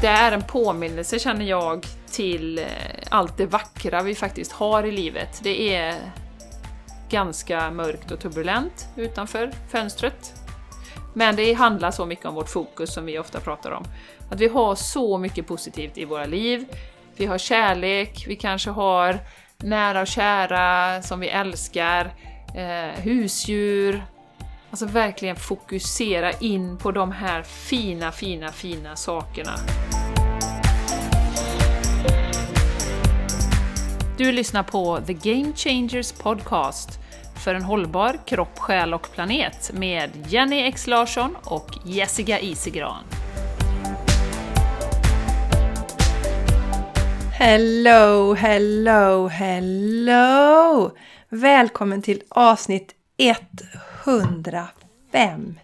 det är en påminnelse känner jag till eh, allt det vackra vi faktiskt har i livet. Det är ganska mörkt och turbulent utanför fönstret. Men det handlar så mycket om vårt fokus som vi ofta pratar om. Att vi har så mycket positivt i våra liv. Vi har kärlek, vi kanske har nära och kära som vi älskar, eh, husdjur. Alltså verkligen fokusera in på de här fina, fina, fina sakerna. Du lyssnar på The Game Changers Podcast för en hållbar kropp, själ och planet med Jenny X Larsson och Jessica Isigran. Hello, hello, hello! Välkommen till avsnitt 150.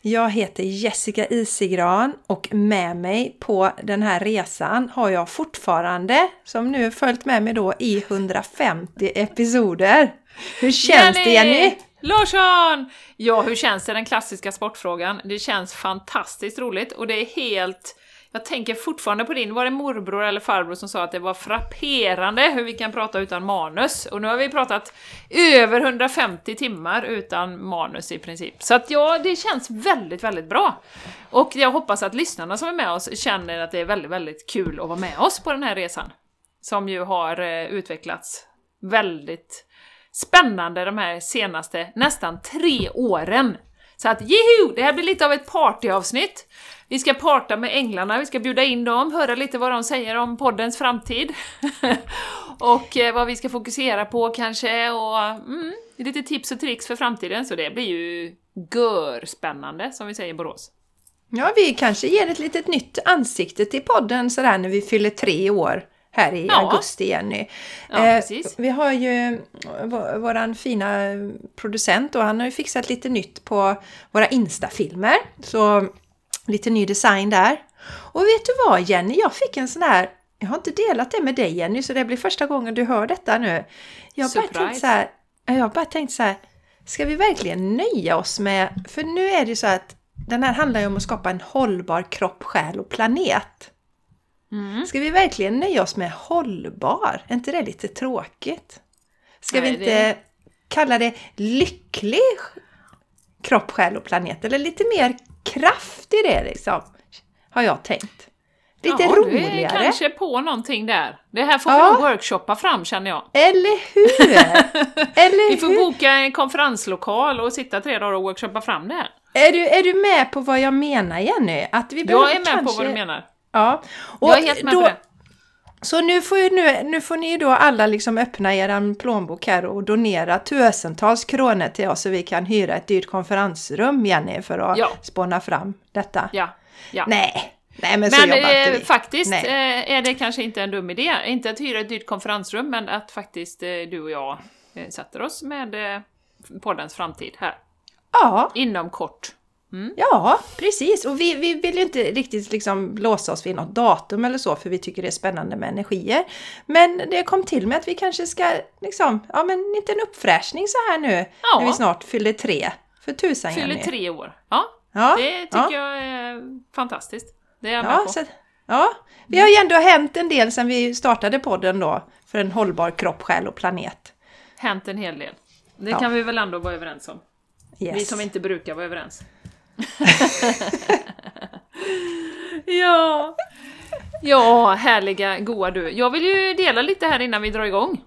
Jag heter Jessica Isigran och med mig på den här resan har jag fortfarande, som nu följt med mig då i 150 episoder. Hur känns Jenny! det Jenny? Larsson! Ja, hur känns det? Den klassiska sportfrågan. Det känns fantastiskt roligt och det är helt... Jag tänker fortfarande på din, var det morbror eller farbror som sa att det var frapperande hur vi kan prata utan manus? Och nu har vi pratat över 150 timmar utan manus i princip. Så att ja, det känns väldigt, väldigt bra. Och jag hoppas att lyssnarna som är med oss känner att det är väldigt, väldigt kul att vara med oss på den här resan. Som ju har eh, utvecklats väldigt spännande de här senaste nästan tre åren. Så att jeho! Det här blir lite av ett partyavsnitt. Vi ska parta med änglarna, vi ska bjuda in dem, höra lite vad de säger om poddens framtid. och eh, vad vi ska fokusera på kanske, och mm, lite tips och tricks för framtiden. Så det blir ju görspännande, som vi säger i Borås. Ja, vi kanske ger ett litet nytt ansikte till podden sådär när vi fyller tre år här i Ja. augusti, Jenny. Ja, Eh, precis. vi har ju vår, våran fina producent och han har ju fixat lite nytt på våra Insta-filmer. Så lite ny design där. Och vet du vad Jenny, jag fick en sån här jag har inte delat det med dig Jenny, så det blir första gången du hör detta nu. Jag har bara Surprise. tänkt så här, jag har bara tänkt så här, ska vi verkligen nöja oss med, för nu är det ju så att den här handlar ju om att skapa en hållbar kropp, själ och planet. Mm. Ska vi verkligen nöja oss med hållbar? Är inte det lite tråkigt? Ska Nej, vi inte det- kalla det lycklig kropp, själ och planet? Eller lite mer kraft i det liksom, har jag tänkt. Lite ja, Du är roligare. kanske på någonting där. Det här får Ja. vi nog workshoppa fram känner jag. Eller hur? Eller Vi får hur? boka en konferenslokal och sitta tre dagar och workshoppa fram det här. Är du, är du med på vad jag menar Jenny? Att vi Jag är med kanske... på vad du menar. Ja. Och Jag är helt med då, på det. Så nu får, ju, nu, nu får ni ju då alla liksom öppna er plånbok här och donera tusentals kronor till oss så vi kan hyra ett dyrt konferensrum, Jenny, för att Ja. spåna fram detta. Ja. ja. Nej, nej men, Men eh, faktiskt eh, är det kanske inte en dum idé. Inte att hyra ett dyrt konferensrum, men att faktiskt eh, du och jag eh, sätter oss med eh, poddens framtid här. Ja, Inom kort. Ja, precis. Och vi, vi vill ju inte riktigt liksom låsa oss vid något datum eller så, för vi tycker det är spännande med energier. Men det kom till med att vi kanske ska, liksom, ja men en liten uppfräschning så här nu, Ja. när vi snart fyller tre. För tusan Fyller Jenny. tre år. Ja, Ja, det tycker ja. jag är fantastiskt. Det är jag med Ja, på. så, ja, vi har ju ändå hänt en del sedan vi startade podden då för en hållbar kropp, själ och planet. Hänt en hel del. Det kan vi väl ändå vara överens om. Yes. Vi som inte brukar vara överens. Ja. Ja, härliga, goa du. Jag vill ju dela lite här innan vi drar igång.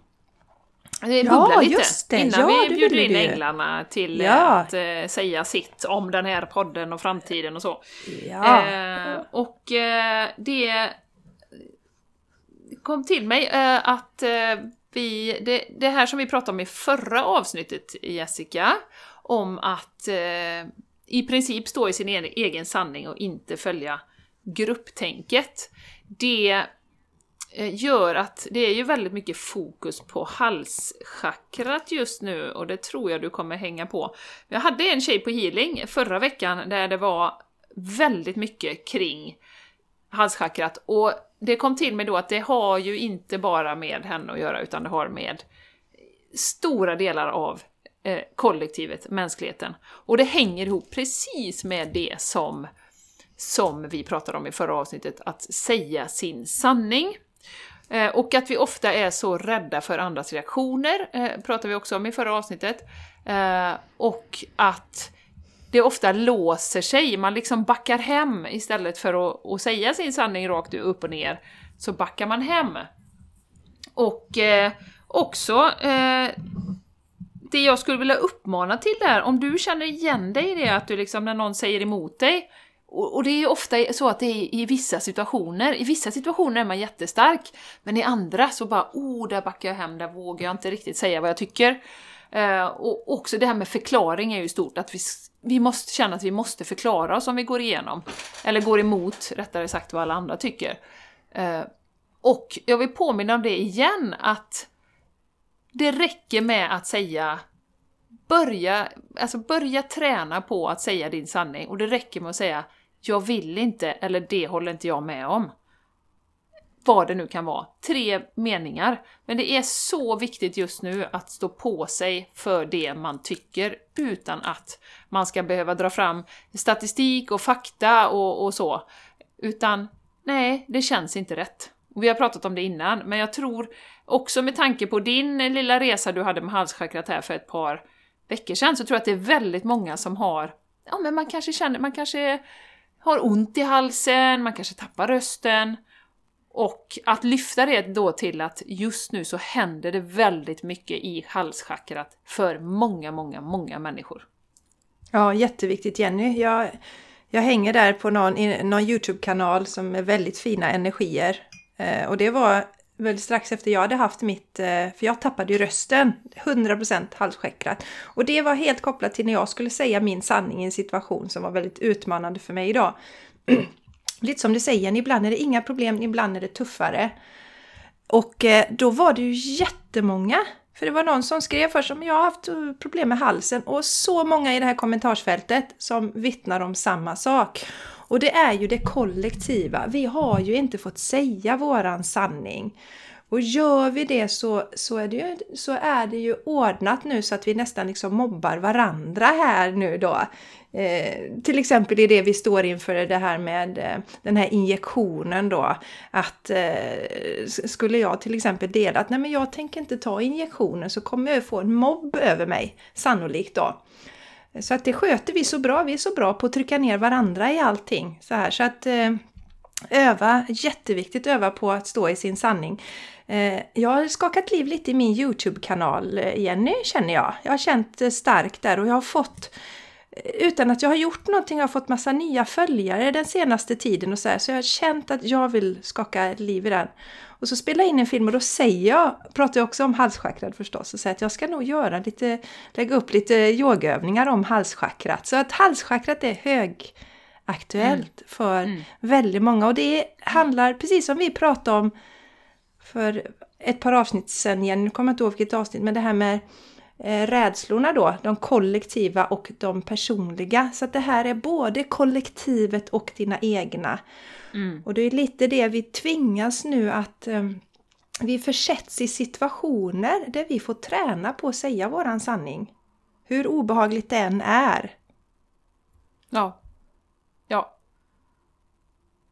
Ja, lite. just det. Innan Ja, vi bjuder in änglarna till Ja. att eh, säga sitt om den här podden och framtiden och så. Ja. Eh, och eh, det kom till mig eh, att eh, vi, det, det här som vi pratade om i förra avsnittet, Jessica, om att eh, i princip stå i sin egen sanning och inte följa grupptänket. Det eh, gör att det är ju väldigt mycket fokus på halschakrat just nu och det tror jag du kommer hänga på. Jag hade en tjej på healing förra veckan där det var väldigt mycket kring halschakrat och det kom till mig då att det har ju inte bara med henne att göra utan det har med stora delar av eh, kollektivet, mänskligheten. Och det hänger ihop precis med det som som vi pratade om i förra avsnittet, att säga sin sanning. Eh, och att vi ofta är så rädda för andras reaktioner, eh, pratade vi också om i förra avsnittet. Eh, och att det ofta låser sig, man liksom backar hem istället för att, att säga sin sanning rakt upp och ner, så backar man hem. Och eh, också eh, det jag skulle vilja uppmana till där, om du känner igen dig i det att du liksom när någon säger emot dig, och, och det är ofta så att det är i vissa situationer, i vissa situationer är man jättestark, men i andra så bara oh, där backar jag hem, där vågar jag inte riktigt säga vad jag tycker. Eh, och också det här med förklaring är ju stort, att vi, vi måste känna att vi måste förklara oss om vi går igenom, eller går emot, rättare sagt, vad alla andra tycker. Eh, och jag vill påminna om det igen, att det räcker med att säga Börja, alltså börja träna på att säga din sanning och det räcker med att säga jag vill inte, eller det håller inte jag med om. Vad det nu kan vara. Tre meningar. Men det är så viktigt just nu att stå på sig för det man tycker utan att man ska behöva dra fram statistik och fakta och, och så. Utan, nej, det känns inte rätt. Och vi har pratat om det innan, men jag tror också med tanke på din eh, lilla resa du hade med halschakrat här för ett par veckor sedan, så tror jag att det är väldigt många som har, ja men man kanske känner, man kanske har ont i halsen, man kanske tappar rösten. Och att lyfta det då till att just nu så händer det väldigt mycket i halschakrat för många, många, många människor. Ja, jätteviktigt Jenny. Jag, jag hänger där på någon, någon Youtube-kanal som är väldigt fina energier. Eh, och det var väl strax efter jag hade haft mitt, eh, för jag tappade ju rösten, 100% halschakrat. Och det var helt kopplat till när jag skulle säga min sanning i en situation som var väldigt utmanande för mig idag. Lite som du säger, ibland är det inga problem, ibland är det tuffare. Och eh, då var det ju jättemånga för det var någon som skrev först om jag har haft problem med halsen och så många i det här kommentarsfältet som vittnar om samma sak. Och det är ju det kollektiva. Vi har ju inte fått säga våran sanning. Och gör vi det så, så, är det ju, så är det ju ordnat nu så att vi nästan liksom mobbar varandra här nu då. Eh, till exempel i det vi står inför det här med eh, den här injektionen då. Att eh, skulle jag till exempel dela att nej men jag tänker inte ta injektionen så kommer jag få en mobb över mig, sannolikt då. Så att det sköter vi så bra. Vi är så bra på att trycka ner varandra i allting. Så, här. så att eh, öva, jätteviktigt öva på att stå i sin sanning. Eh, jag har skakat liv lite i min Youtube-kanal, eh, Jenny, känner jag. Jag har känt eh, starkt där och jag har fått utan att jag har gjort någonting, jag har fått massa nya följare den senaste tiden och så här, så jag har känt att jag vill skaka liv i den. Och så spelar jag in en film och då säger jag, pratar jag också om halschakrat förstås, och säger att jag ska nog göra lite, lägga upp lite yogaövningar om halschakrat. Så att halschakrat är högaktuellt mm. för mm. väldigt många och det handlar, precis som vi pratade om för ett par avsnitt sedan igen, nu kommer jag inte ihåg vilket avsnitt, men det här med rädslorna då, de kollektiva och de personliga. Så att det här är både kollektivet och dina egna. Mm. Och det är lite det vi tvingas nu att eh, vi försätts i situationer där vi får träna på att säga våran sanning. Hur obehagligt det än är. Ja. Ja.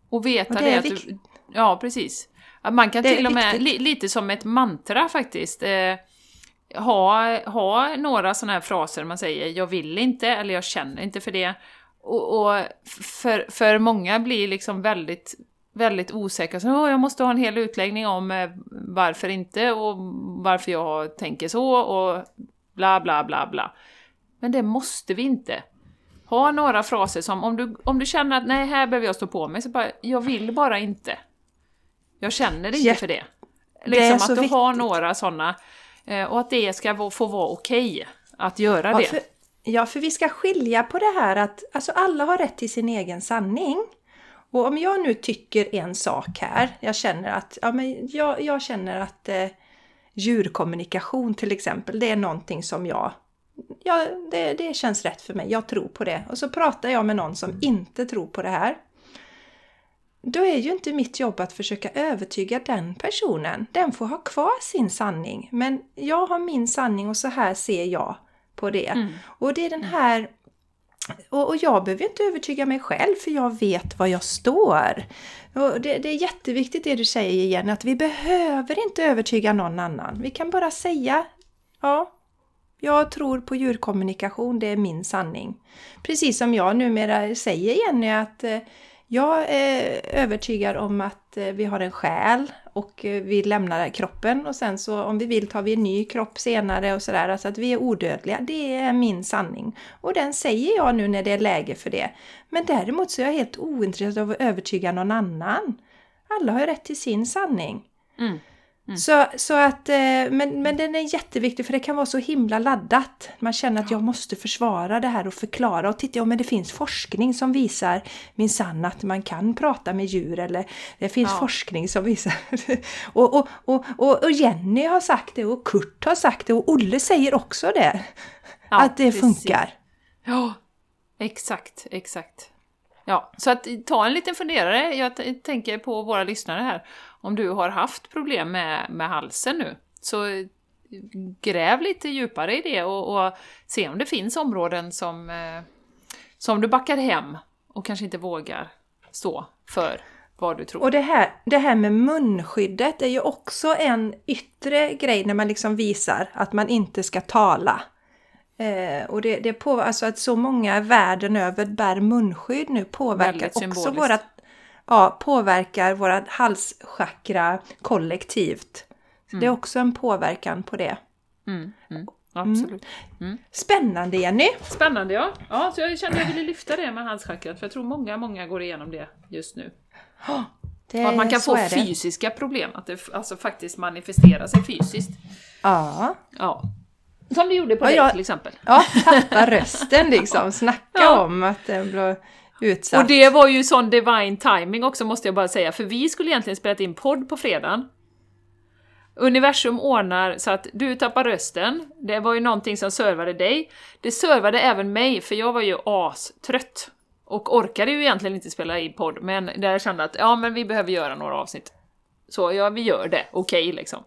Och veta och det, det att du, Ja, precis. Man kan det till och med, li, lite som ett mantra faktiskt, eh, ha, ha några sådana här fraser man säger “jag vill inte” eller “jag känner inte för det” och, och för, för många blir liksom väldigt, väldigt osäkra. Så, oh, jag måste ha en hel utläggning om eh, varför inte och varför jag tänker så och bla bla bla bla. Men det måste vi inte. Ha några fraser som om du, om du känner att nej, här behöver jag stå på mig, så bara jag vill bara inte. Jag känner inte ja, för det. Liksom det att du viktigt. har några sådana och att det ska få vara okej okay att göra det. Ja för, ja, för vi ska skilja på det här att alltså alla har rätt till sin egen sanning. Och om jag nu tycker en sak här, jag känner att, ja, men jag, jag känner att eh, djurkommunikation till exempel, det är någonting som jag, ja, det, det känns rätt för mig, jag tror på det. Och så pratar jag med någon som inte tror på det här då är ju inte mitt jobb att försöka övertyga den personen. Den får ha kvar sin sanning. Men jag har min sanning och så här ser jag på det. Mm. Och det är den här och, och jag behöver inte övertyga mig själv för jag vet var jag står. Och det, det är jätteviktigt det du säger igen, att vi behöver inte övertyga någon annan. Vi kan bara säga ja, jag tror på djurkommunikation, det är min sanning. Precis som jag numera säger Jenny att eh, jag eh, är övertygad om att eh, vi har en själ och eh, vi lämnar kroppen och sen så om vi vill tar vi en ny kropp senare och sådär. Alltså att vi är odödliga. Det är min sanning. Och den säger jag nu när det är läge för det. Men däremot så är jag helt ointresserad av att övertyga någon annan. Alla har ju rätt till sin sanning. Mm. Mm. Så, så att, eh, men, men den är jätteviktig för det kan vara så himla laddat. Man känner att jag måste försvara det här och förklara. Och titta, ja men det finns forskning som visar minsann att man kan prata med djur eller det finns ja. forskning som visar. och, och, och, och, och Jenny har sagt det och Kurt har sagt det och Olle säger också det. Ja, att det precis. funkar. Ja, exakt, exakt. Ja, så att ta en liten funderare. Jag tänker på våra lyssnare här om du har haft problem med, med halsen nu, så gräv lite djupare i det och, och se om det finns områden som, eh, som du backar hem och kanske inte vågar stå för vad du tror. Och det här, det här med munskyddet är ju också en yttre grej när man liksom visar att man inte ska tala. Eh, och det, det på, alltså att så många världen över bär munskydd nu påverkar också vårat ja, påverkar våra halschakra kollektivt. Så mm. Det är mm. också en påverkan på det. Mm, mm, absolut. Mm. Spännande Jenny! Spännande ja! ja så jag kände att jag ville lyfta det med halschakrat för jag tror många, många går igenom det just nu. Oh, det, att man kan få fysiska problem, att det alltså faktiskt manifesterar sig fysiskt. Ja. ja. Som det gjorde på ja, dig jag, till exempel. Ja, tappa rösten liksom. Snacka ja. om att den blev utsatt. Och det var ju sån divine timing också måste jag bara säga, för vi skulle egentligen spelat in podd på fredagen. Universum ordnar så att du tappar rösten, det var ju någonting som servade dig. Det servade även mig, för jag var ju astrött. Och orkade ju egentligen inte spela in podd, men där jag kände att ja, men vi behöver göra några avsnitt. Så ja, vi gör det, okej okay, liksom.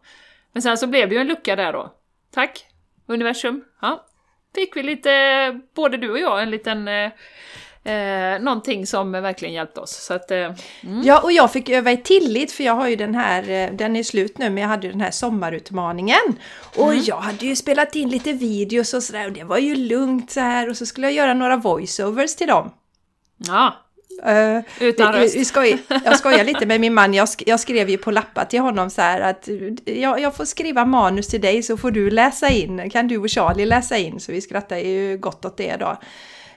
Men sen så blev det ju en lucka där då. Tack, universum. Ja. Fick vi lite, både du och jag, en liten eh, Eh, någonting som verkligen hjälpte oss. Så att, eh, mm. Ja, och jag fick öva i tillit för jag har ju den här, eh, den är slut nu, men jag hade ju den här sommarutmaningen. Och mm. jag hade ju spelat in lite videos och sådär och det var ju lugnt så här och så skulle jag göra några voiceovers till dem. Ja. Uh, Utan röst. Vi skoj, jag skojar lite med min man, jag, sk jag skrev ju på lappar till honom så här att jag, jag, får skriva manus till dig så får du läsa in, kan du och Charlie läsa in, så vi skrattar ju gott åt det då.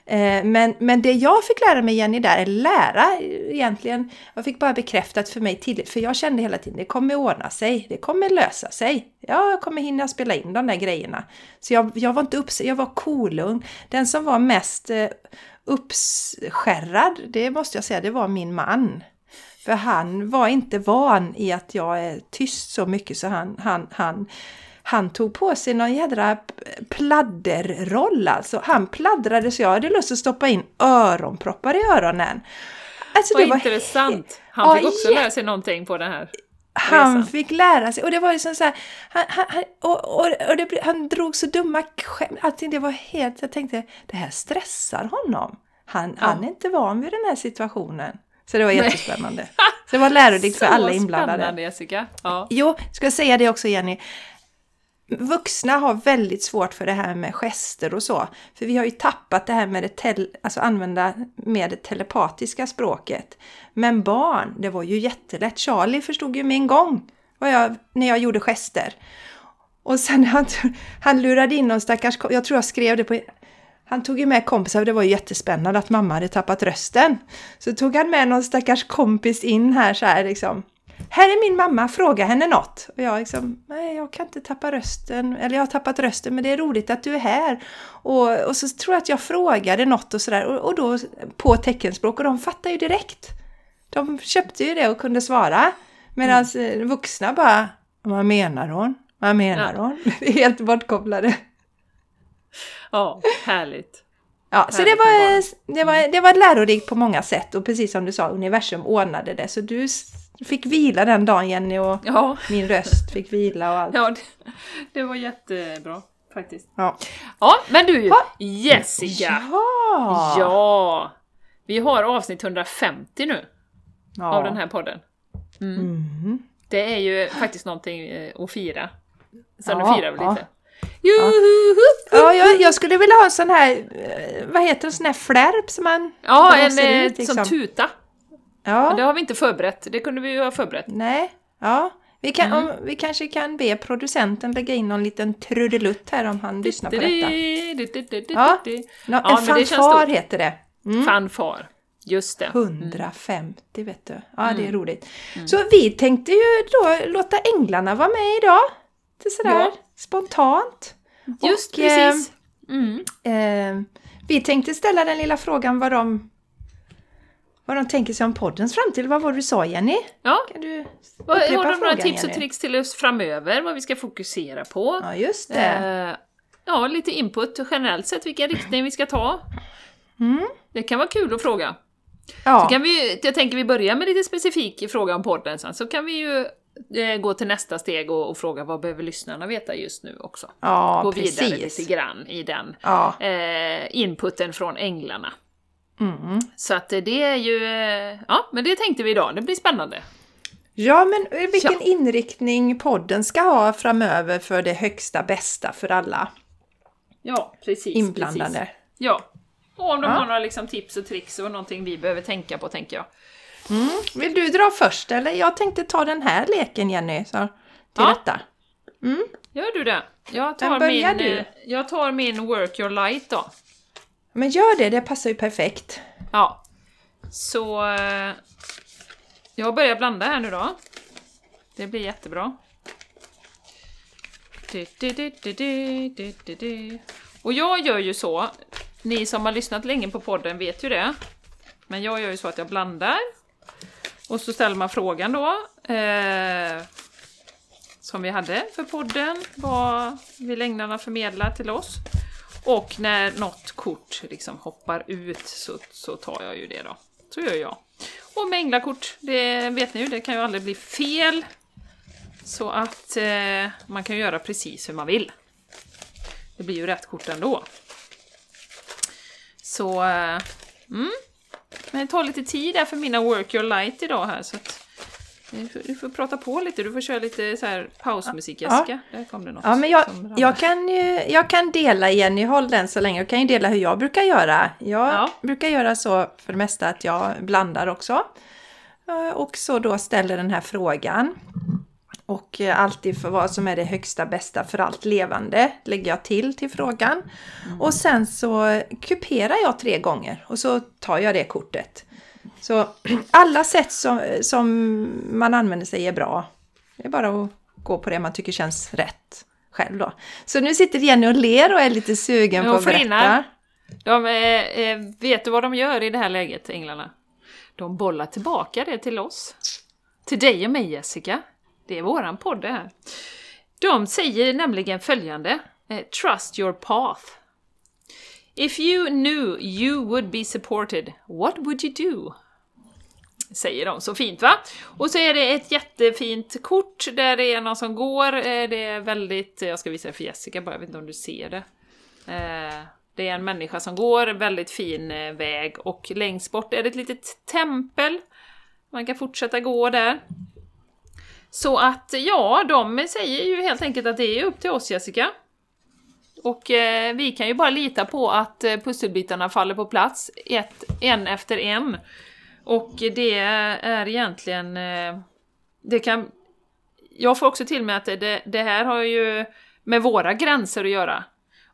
Eh, men, men det jag fick lära mig Jenny där, eller lära egentligen, jag fick bara bekräftat för mig tidigt, för jag kände hela tiden det kommer ordna sig, det kommer lösa sig. Jag kommer hinna spela in de där grejerna. Så jag, jag var inte upps, jag var kolugn. Den som var mest eh, uppskärrad, det måste jag säga, det var min man. För han var inte van i att jag är tyst så mycket så han, han, han han tog på sig någon jädra pladderroll alltså. Han pladdrade så jag hade lust att stoppa in öronproppar i öronen. Alltså, Vad det var intressant! Han fick ja, också lära sig någonting på den här han resan. fick lära sig och det var liksom så här, han, han, och, och, och det, han drog så dumma skämt. Allting det var helt, jag tänkte det här stressar honom. Han, ja. han är inte van vid den här situationen. Så det var jättespännande. Så det var lärorikt för alla inblandade. Så spännande Jessica! Ja. Jo, ska jag säga det också Jenny. Vuxna har väldigt svårt för det här med gester och så. För vi har ju tappat det här med det tel alltså använda med det telepatiska språket. Men barn, det var ju jättelätt. Charlie förstod ju med en gång vad jag, när jag gjorde gester. Och sen han, han lurade in någon stackars, jag tror jag skrev det på, han tog ju med kompisar och det var ju jättespännande att mamma hade tappat rösten. Så tog han med någon stackars kompis in här så här liksom här är min mamma, fråga henne något. Och jag liksom, nej jag kan inte tappa rösten, eller jag har tappat rösten men det är roligt att du är här. Och, och så tror jag att jag frågade något och sådär och, och då på teckenspråk och de fattar ju direkt. De köpte ju det och kunde svara. Medan mm. vuxna bara, vad menar hon? Vad menar ja. hon? Helt bortkopplade. Ja, härligt. Ja, så det var, det, var, det var lärorikt på många sätt och precis som du sa, universum ordnade det. Så du fick vila den dagen Jenny och ja. min röst fick vila och allt. Ja, det, det var jättebra faktiskt. Ja. Ja, men du Ha. Jessica! Ja! Ja! Vi har avsnitt 150 nu Ja. av den här podden. Mm. Det är ju faktiskt någonting eh, att fira. Sen Ja, nu firar vi ja. lite. Juhu! Ja, jag, jag skulle vilja ha en sån här, eh, vad heter det, sån här flärp som man Ja, en eh, ut, liksom. som tuta. Ja, Det har vi inte förberett, det kunde vi ju ha förberett. nej, ja. Vi, kan, Mm. om, vi kanske kan be producenten lägga in någon liten trudelutt här om han lyssnar på detta. Ja. Nå, Ja, en det fanfar heter det. Mm. Fanfar, just det. 150 vet du. Ja, Mm. det är roligt. Så vi tänkte ju då låta änglarna vara med idag. Det är sådär Ja. spontant. Just Och, eh, precis. Mm. Eh, vi tänkte ställa den lilla frågan vad de, vad de tänker sig om poddens framtid. Vad var det du sa Jenny? Ja, Kan du vad, har de några tips och tricks till oss framöver, vad vi ska fokusera på? Ja, just det. Eh, ja, lite input generellt sett, vilken riktning vi ska ta. Mm. Det kan vara kul att fråga. Ja, Så kan vi, jag tänker vi börjar med lite specifik fråga om podden sen, så kan vi ju eh, gå till nästa steg och, och fråga vad behöver lyssnarna veta just nu också. ja gå vidare precis. lite grann i den Ja. eh, inputen från änglarna. Mm. Så att det är ju, eh, ja men det tänkte vi idag, det blir spännande. ja, men eh, vilken Ja. inriktning podden ska ha framöver för det högsta bästa för alla Ja, precis. inblandade. Precis. Ja. Och om de Ja. har några liksom, tips och tricks och någonting vi behöver tänka på, tänker jag. Mm. Vill du dra först eller? Jag tänkte ta den här leken Jenny, så, till Ja. detta. Gör du det? Jag tar, min, du? eh, jag tar min Work Your Light då. Men gör det, det passar ju perfekt. Ja. Så... Eh, jag börjar blanda här nu då. Det blir jättebra. Och jag gör ju så, ni som har lyssnat länge på podden vet ju det. Men jag gör ju så att jag blandar. Och så ställer man frågan då. Eh, som vi hade för podden. Vad vill änglarna förmedla till oss? Och när något kort liksom hoppar ut så, så tar jag ju det då. Så gör jag. Och med änglakort, det vet ni ju, det kan ju aldrig bli fel. Så att eh, man kan göra precis hur man vill. Det blir ju rätt kort ändå. Så... Eh, mm. Men det tar lite tid där för mina Work Your Light idag här så att... Du får, du får prata på lite, du får köra lite så här pausmusik Ja. Jessica. Där kom det något. Ja, men jag, jag, kan ju, jag kan dela Jenny, håll den så länge. Jag kan ju dela hur jag brukar göra. Jag Ja. brukar göra så för det mesta att jag blandar också. Eh, Och så då ställer den här frågan. Och eh, alltid för vad som är det högsta bästa för allt levande lägger jag till till frågan. Och sen så kuperar jag tre gånger och så tar jag det kortet. Så alla sätt som, som man använder sig är bra. Det är bara att gå på det man tycker känns rätt själv då. Så nu sitter Jenny och ler och är lite sugen på att berätta. De, eh, eh, vet du vad de gör i det här läget, änglarna? De bollar tillbaka det till oss. Till dig och mig Jessica. Det är våran podd det här. De säger nämligen följande. Eh, Trust your path. If you knew you would be supported, what would you do? Säger de så fint va? Och så är det ett jättefint kort där det är någon som går. Eh, det är väldigt, jag ska visa det för Jessica bara, jag vet inte om du ser det. Eh, det är en människa som går en väldigt fin eh, väg och längst bort är det ett litet tempel. Man kan fortsätta gå där. Så att ja, de säger ju helt enkelt att det är upp till oss Jessica. Och eh, vi kan ju bara lita på att eh, pusselbitarna faller på plats, ett, en efter en. Och det är egentligen... Eh, det kan... Jag får också till mig att det, det här har ju med våra gränser att göra.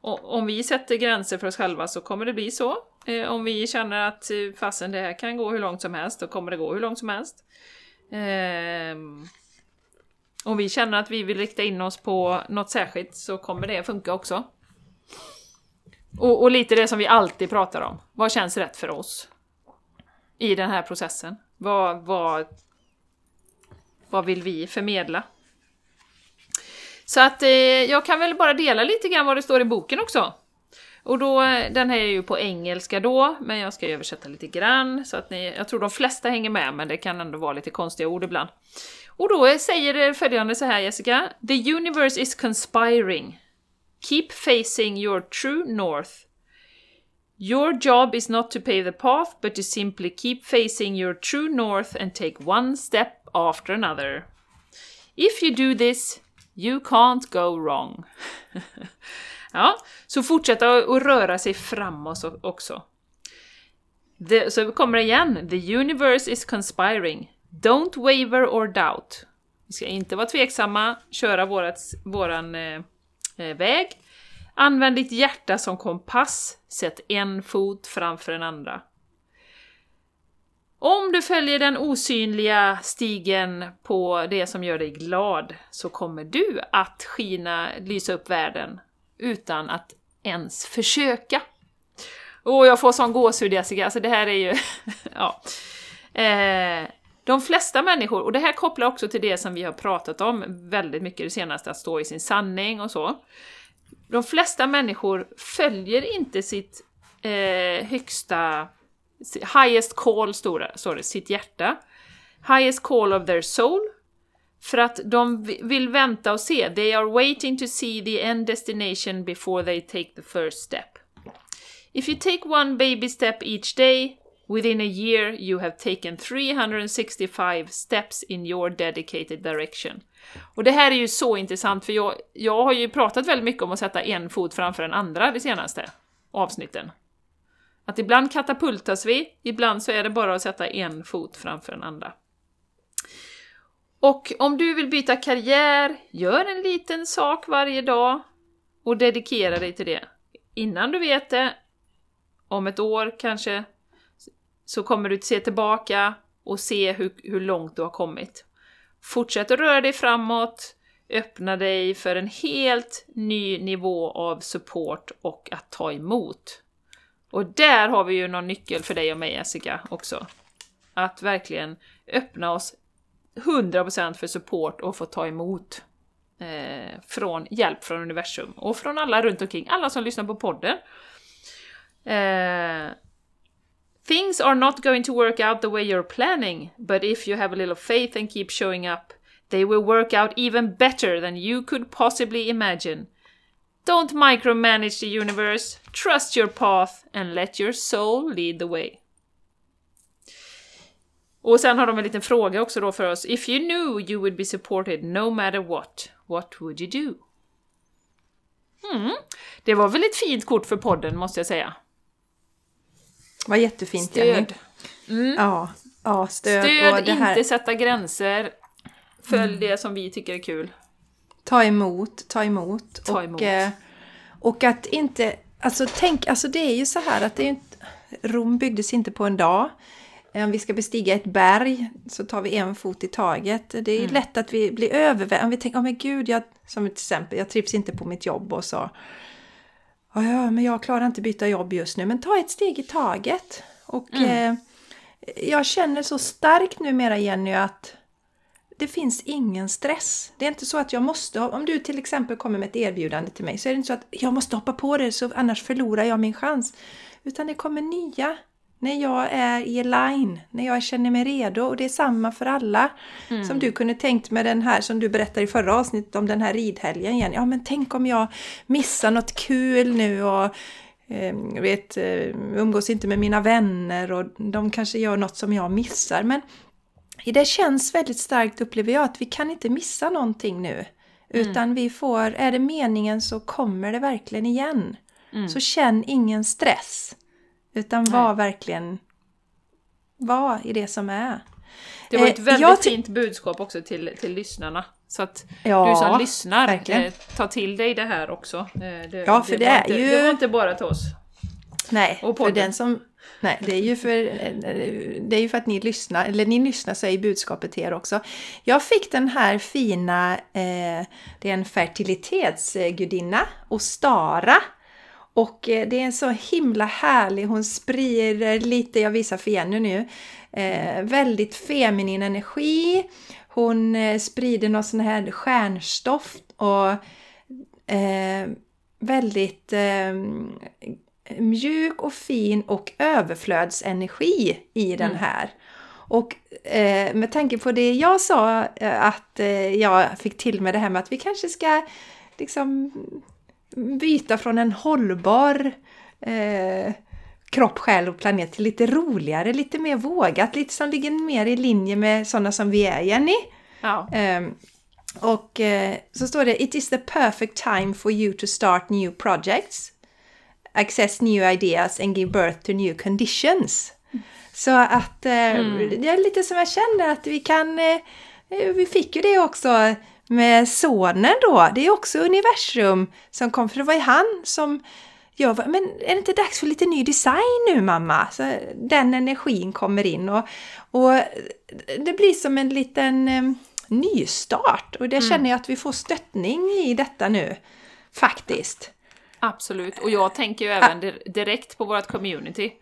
Och om vi sätter gränser för oss själva så kommer det bli så. Eh, om vi känner att eh, fasen det här kan gå hur långt som helst, då kommer det gå hur långt som helst. Ehm, om vi känner att vi vill rikta in oss på något särskilt så kommer det funka också. Och, och lite det som vi alltid pratar om. Vad känns rätt för oss? I den här processen. Vad, vad, vad vill vi förmedla? Så att eh, jag kan väl bara dela lite grann vad det står i boken också. Och då, eh, den här är ju på engelska då, men jag ska översätta lite grann så att ni, jag tror de flesta hänger med, men det kan ändå vara lite konstiga ord ibland. Och då säger det följande så här Jessica, The universe is conspiring Keep facing your true north. Your job is not to pave the path, but to simply keep facing your true north and take one step after another. If you do this, you can't go wrong. ja, så fortsätta att röra sig framåt också. The, så kommer det igen. The universe is conspiring. Don't waver or doubt. Vi ska inte vara tveksamma, köra vårat, våran eh, väg. Använd ditt hjärta som kompass. Sätt en fot framför den andra. Om du följer den osynliga stigen på det som gör dig glad så kommer du att skina, lysa upp världen utan att ens försöka. Och jag får sån gåshud Jessica, alltså det här är ju... ja. Eh, de flesta människor, och det här kopplar också till det som vi har pratat om väldigt mycket det senaste, att stå i sin sanning och så. De flesta människor följer inte sitt eh, högsta Highest call står det, sitt hjärta. Highest call of their soul. För att de vill vänta och se. They are waiting to see the end destination before they take the first step. If you take one baby step each day, within a year you have taken 365 steps in your dedicated direction. Och det här är ju så intressant för jag, jag har ju pratat väldigt mycket om att sätta en fot framför den andra de senaste avsnitten. Att ibland katapultas vi, ibland så är det bara att sätta en fot framför den andra. Och om du vill byta karriär, gör en liten sak varje dag och dedikera dig till det. Innan du vet det, om ett år kanske, så kommer du se tillbaka och se hur, hur långt du har kommit. Fortsätt att röra dig framåt, öppna dig för en helt ny nivå av support och att ta emot. Och där har vi ju någon nyckel för dig och mig Jessica också. Att verkligen öppna oss 100% för support och få ta emot eh, från hjälp från universum och från alla runt omkring, alla som lyssnar på podden. Eh, Things are not going to work out the way you're planning, but if you have a little faith and keep showing up, they will work out even better than you could possibly imagine. Don't micromanage the universe, trust your path and let your soul lead the way. Och sen har de en liten fråga också då för oss. If you knew you would be supported no matter what, what would you do? Mm. Det var väl ett fint kort för podden måste jag säga. Var jättefint Stöd. Jenny. Mm. Ja, ja, stöd. Stöd, och inte sätta gränser. Följ det som vi tycker är kul. Ta emot, ta emot. Ta och, emot. eh, och att inte, alltså tänk, alltså det är ju så här att det är inte, Rom byggdes inte på en dag. Om vi ska bestiga ett berg så tar vi en fot i taget. Det är Mm. lätt att vi blir överväldigade. Om vi tänker, oh, men gud, jag, som till exempel, jag trivs inte på mitt jobb och så. "Ja, men jag klarar inte byta jobb just nu. Men ta ett steg i taget. Och Mm. eh, jag känner så starkt numera Jenny att det finns ingen stress. Det är inte så att jag måste, om du till exempel kommer med ett erbjudande till mig så är det inte så att jag måste hoppa på det så annars förlorar jag min chans. Utan det kommer nya när jag är i line, när jag känner mig redo och det är samma för alla. Som du kunde tänkt med den här som du berättade i förra avsnittet om den här ridhelgen igen. Ja men tänk om jag missar något kul nu och eh, vet, eh, umgås inte med mina vänner och de kanske gör något som jag missar. Men det känns väldigt starkt upplever jag att vi kan inte missa någonting nu. Utan vi får, är det meningen så kommer det verkligen igen. Så känn ingen stress. Utan var verkligen, var i det som är. Det var Eh, ett väldigt jag ty- fint budskap också till, till lyssnarna. Så att Ja, du som lyssnar, verkligen. eh, ta till dig det här också. Eh, det, Ja, för det var är inte, ju- Det var inte bara till oss. Nej, Och för den som... Nej, det är ju för, det är ju för att ni lyssnar, eller ni lyssnar så är ju budskapet till er också. Jag fick den här fina, eh, det är en fertilitetsgudinna, Ostara. Och eh, det är en så himla härlig, hon sprider lite, jag visar för Jenny nu, eh, väldigt feminin energi. Hon eh, sprider någon sån här stjärnstoft och eh, väldigt eh, mjuk och fin och överflödsenergi i den här. Och eh, med tanke på det jag sa eh, att jag fick till med det här med att vi kanske ska liksom byta från en hållbar eh, kropp, själ och planet till lite roligare, lite mer vågat, lite som ligger mer i linje med sådana som vi är, Jenny. Ja. Ehm, och eh, så står det It is the perfect time for you to start new projects, access new ideas and give birth to new conditions. Så att eh, det är lite som jag känner att vi kan, eh, vi fick ju det också med sonen då. Det är också universum som kom, för det var ju han som jag var, men är det inte dags för lite ny design nu mamma? Så den energin kommer in och, och det blir som en liten eh, nystart och det känner jag att vi får stöttning i detta nu. Faktiskt. Absolut, och jag tänker ju även di- direkt på vårt community.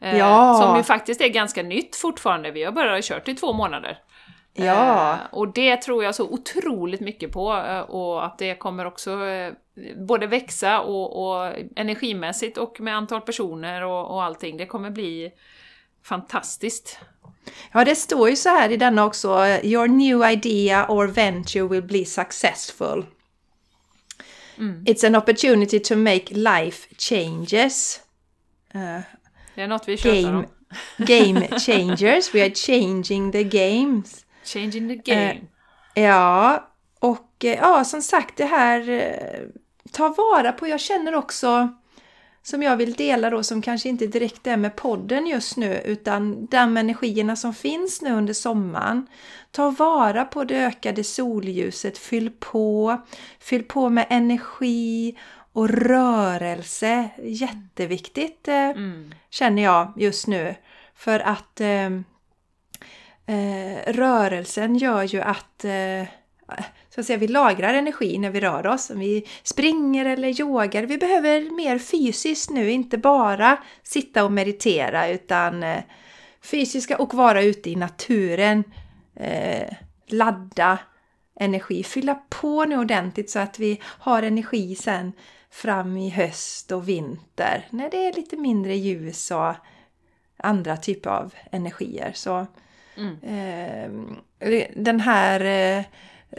Eh, Ja. Som ju faktiskt är ganska nytt fortfarande, vi har bara kört i två månader. Ja. Eh, och det tror jag så otroligt mycket på, eh, och att det kommer också eh, både växa och, och energimässigt och med antal personer och, och allting. Det kommer bli fantastiskt. Ja, det står ju så här i denna också. Your new idea or venture will be successful. It's an opportunity to make life changes. Eh, Det är något vi tjatar om. game changers. We are changing the games. Changing the game. Ja, och eh, ja, som sagt det här eh, ta vara på. Jag känner också som jag vill dela då som kanske inte direkt är med podden just nu utan de energierna som finns nu under sommaren. Ta vara på det ökade solljuset, fyll på, fyll på med energi och rörelse. Jätteviktigt eh, Mm. känner jag just nu. För att eh, eh, rörelsen gör ju att eh, så att säga, vi lagrar energi när vi rör oss. Om vi springer eller yogar. Vi behöver mer fysiskt nu, inte bara sitta och meditera utan eh, fysiska och vara ute i naturen. Eh, ladda energi, fylla på nu ordentligt så att vi har energi sen fram i höst och vinter när det är lite mindre ljus och andra typer av energier. Så eh, den här eh,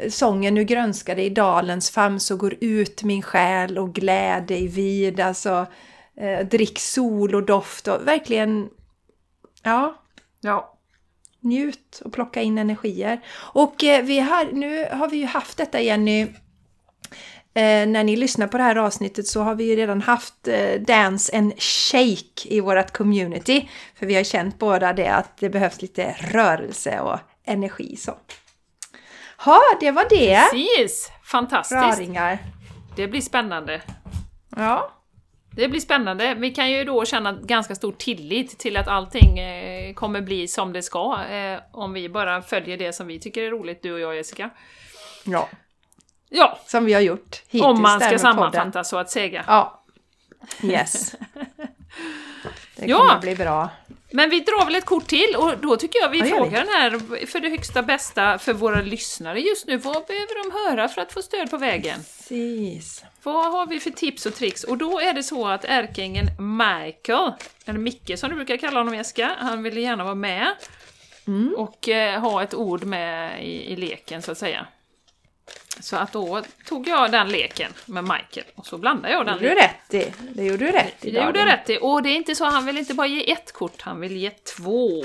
sången Nu grönskade i dalens famn så går ut min själ och gläd dig vid. Alltså eh, drick sol och doft och verkligen ja, Ja. njut och plocka in energier. Och eh, vi har, nu har vi ju haft detta Jenny. Eh, när ni lyssnar på det här avsnittet så har vi ju redan haft eh, Dance and Shake i vårt community. För vi har känt båda det att det behövs lite rörelse och energi så. Ja, det var det. Precis! Fantastiskt! Raringar. Det blir spännande. Ja. Det blir spännande. Vi kan ju då känna ganska stor tillit till att allting eh, kommer bli som det ska, eh, om vi bara följer det som vi tycker är roligt, du och jag Jessica. ja, Ja, som vi har gjort hittills. om man ska sammanfatta podden. så att säga. Ja. Yes. Det Ja. kommer bli bra. Men vi drar väl ett kort till och då tycker jag vi Ja, frågar den här för det högsta bästa för våra lyssnare just nu. Vad behöver de höra för att få stöd på vägen? Precis. Vad har vi för tips och tricks? Och då är det så att ärkeängeln Michael, eller Micke som du brukar kalla honom Jessica, han ville gärna vara med och eh, ha ett ord med i, i leken så att säga. Så att då tog jag den leken med Michael och så blandade jag Det den gjorde du rätt i. Det gjorde du rätt i. Det gjorde jag rätt i. Och det är inte så, han vill inte bara ge ett kort, han vill ge två.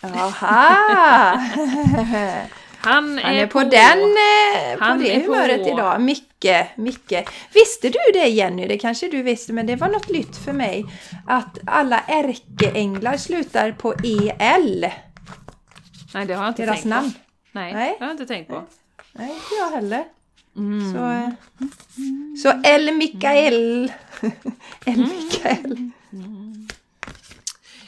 Jaha! Han är, Han är på, den, eh, på Han det är på. humöret idag. Micke, Micke. Visste du det Jenny? Det kanske du visste, men det var något nytt för mig. Att alla ärkeänglar slutar på EL. Nej, det har jag inte Deras tänkt namn. på. Nej, Nej. det har jag inte tänkt på. Nej, inte jag heller. Mm. Så, eh, så El Mikael. El. Mikael.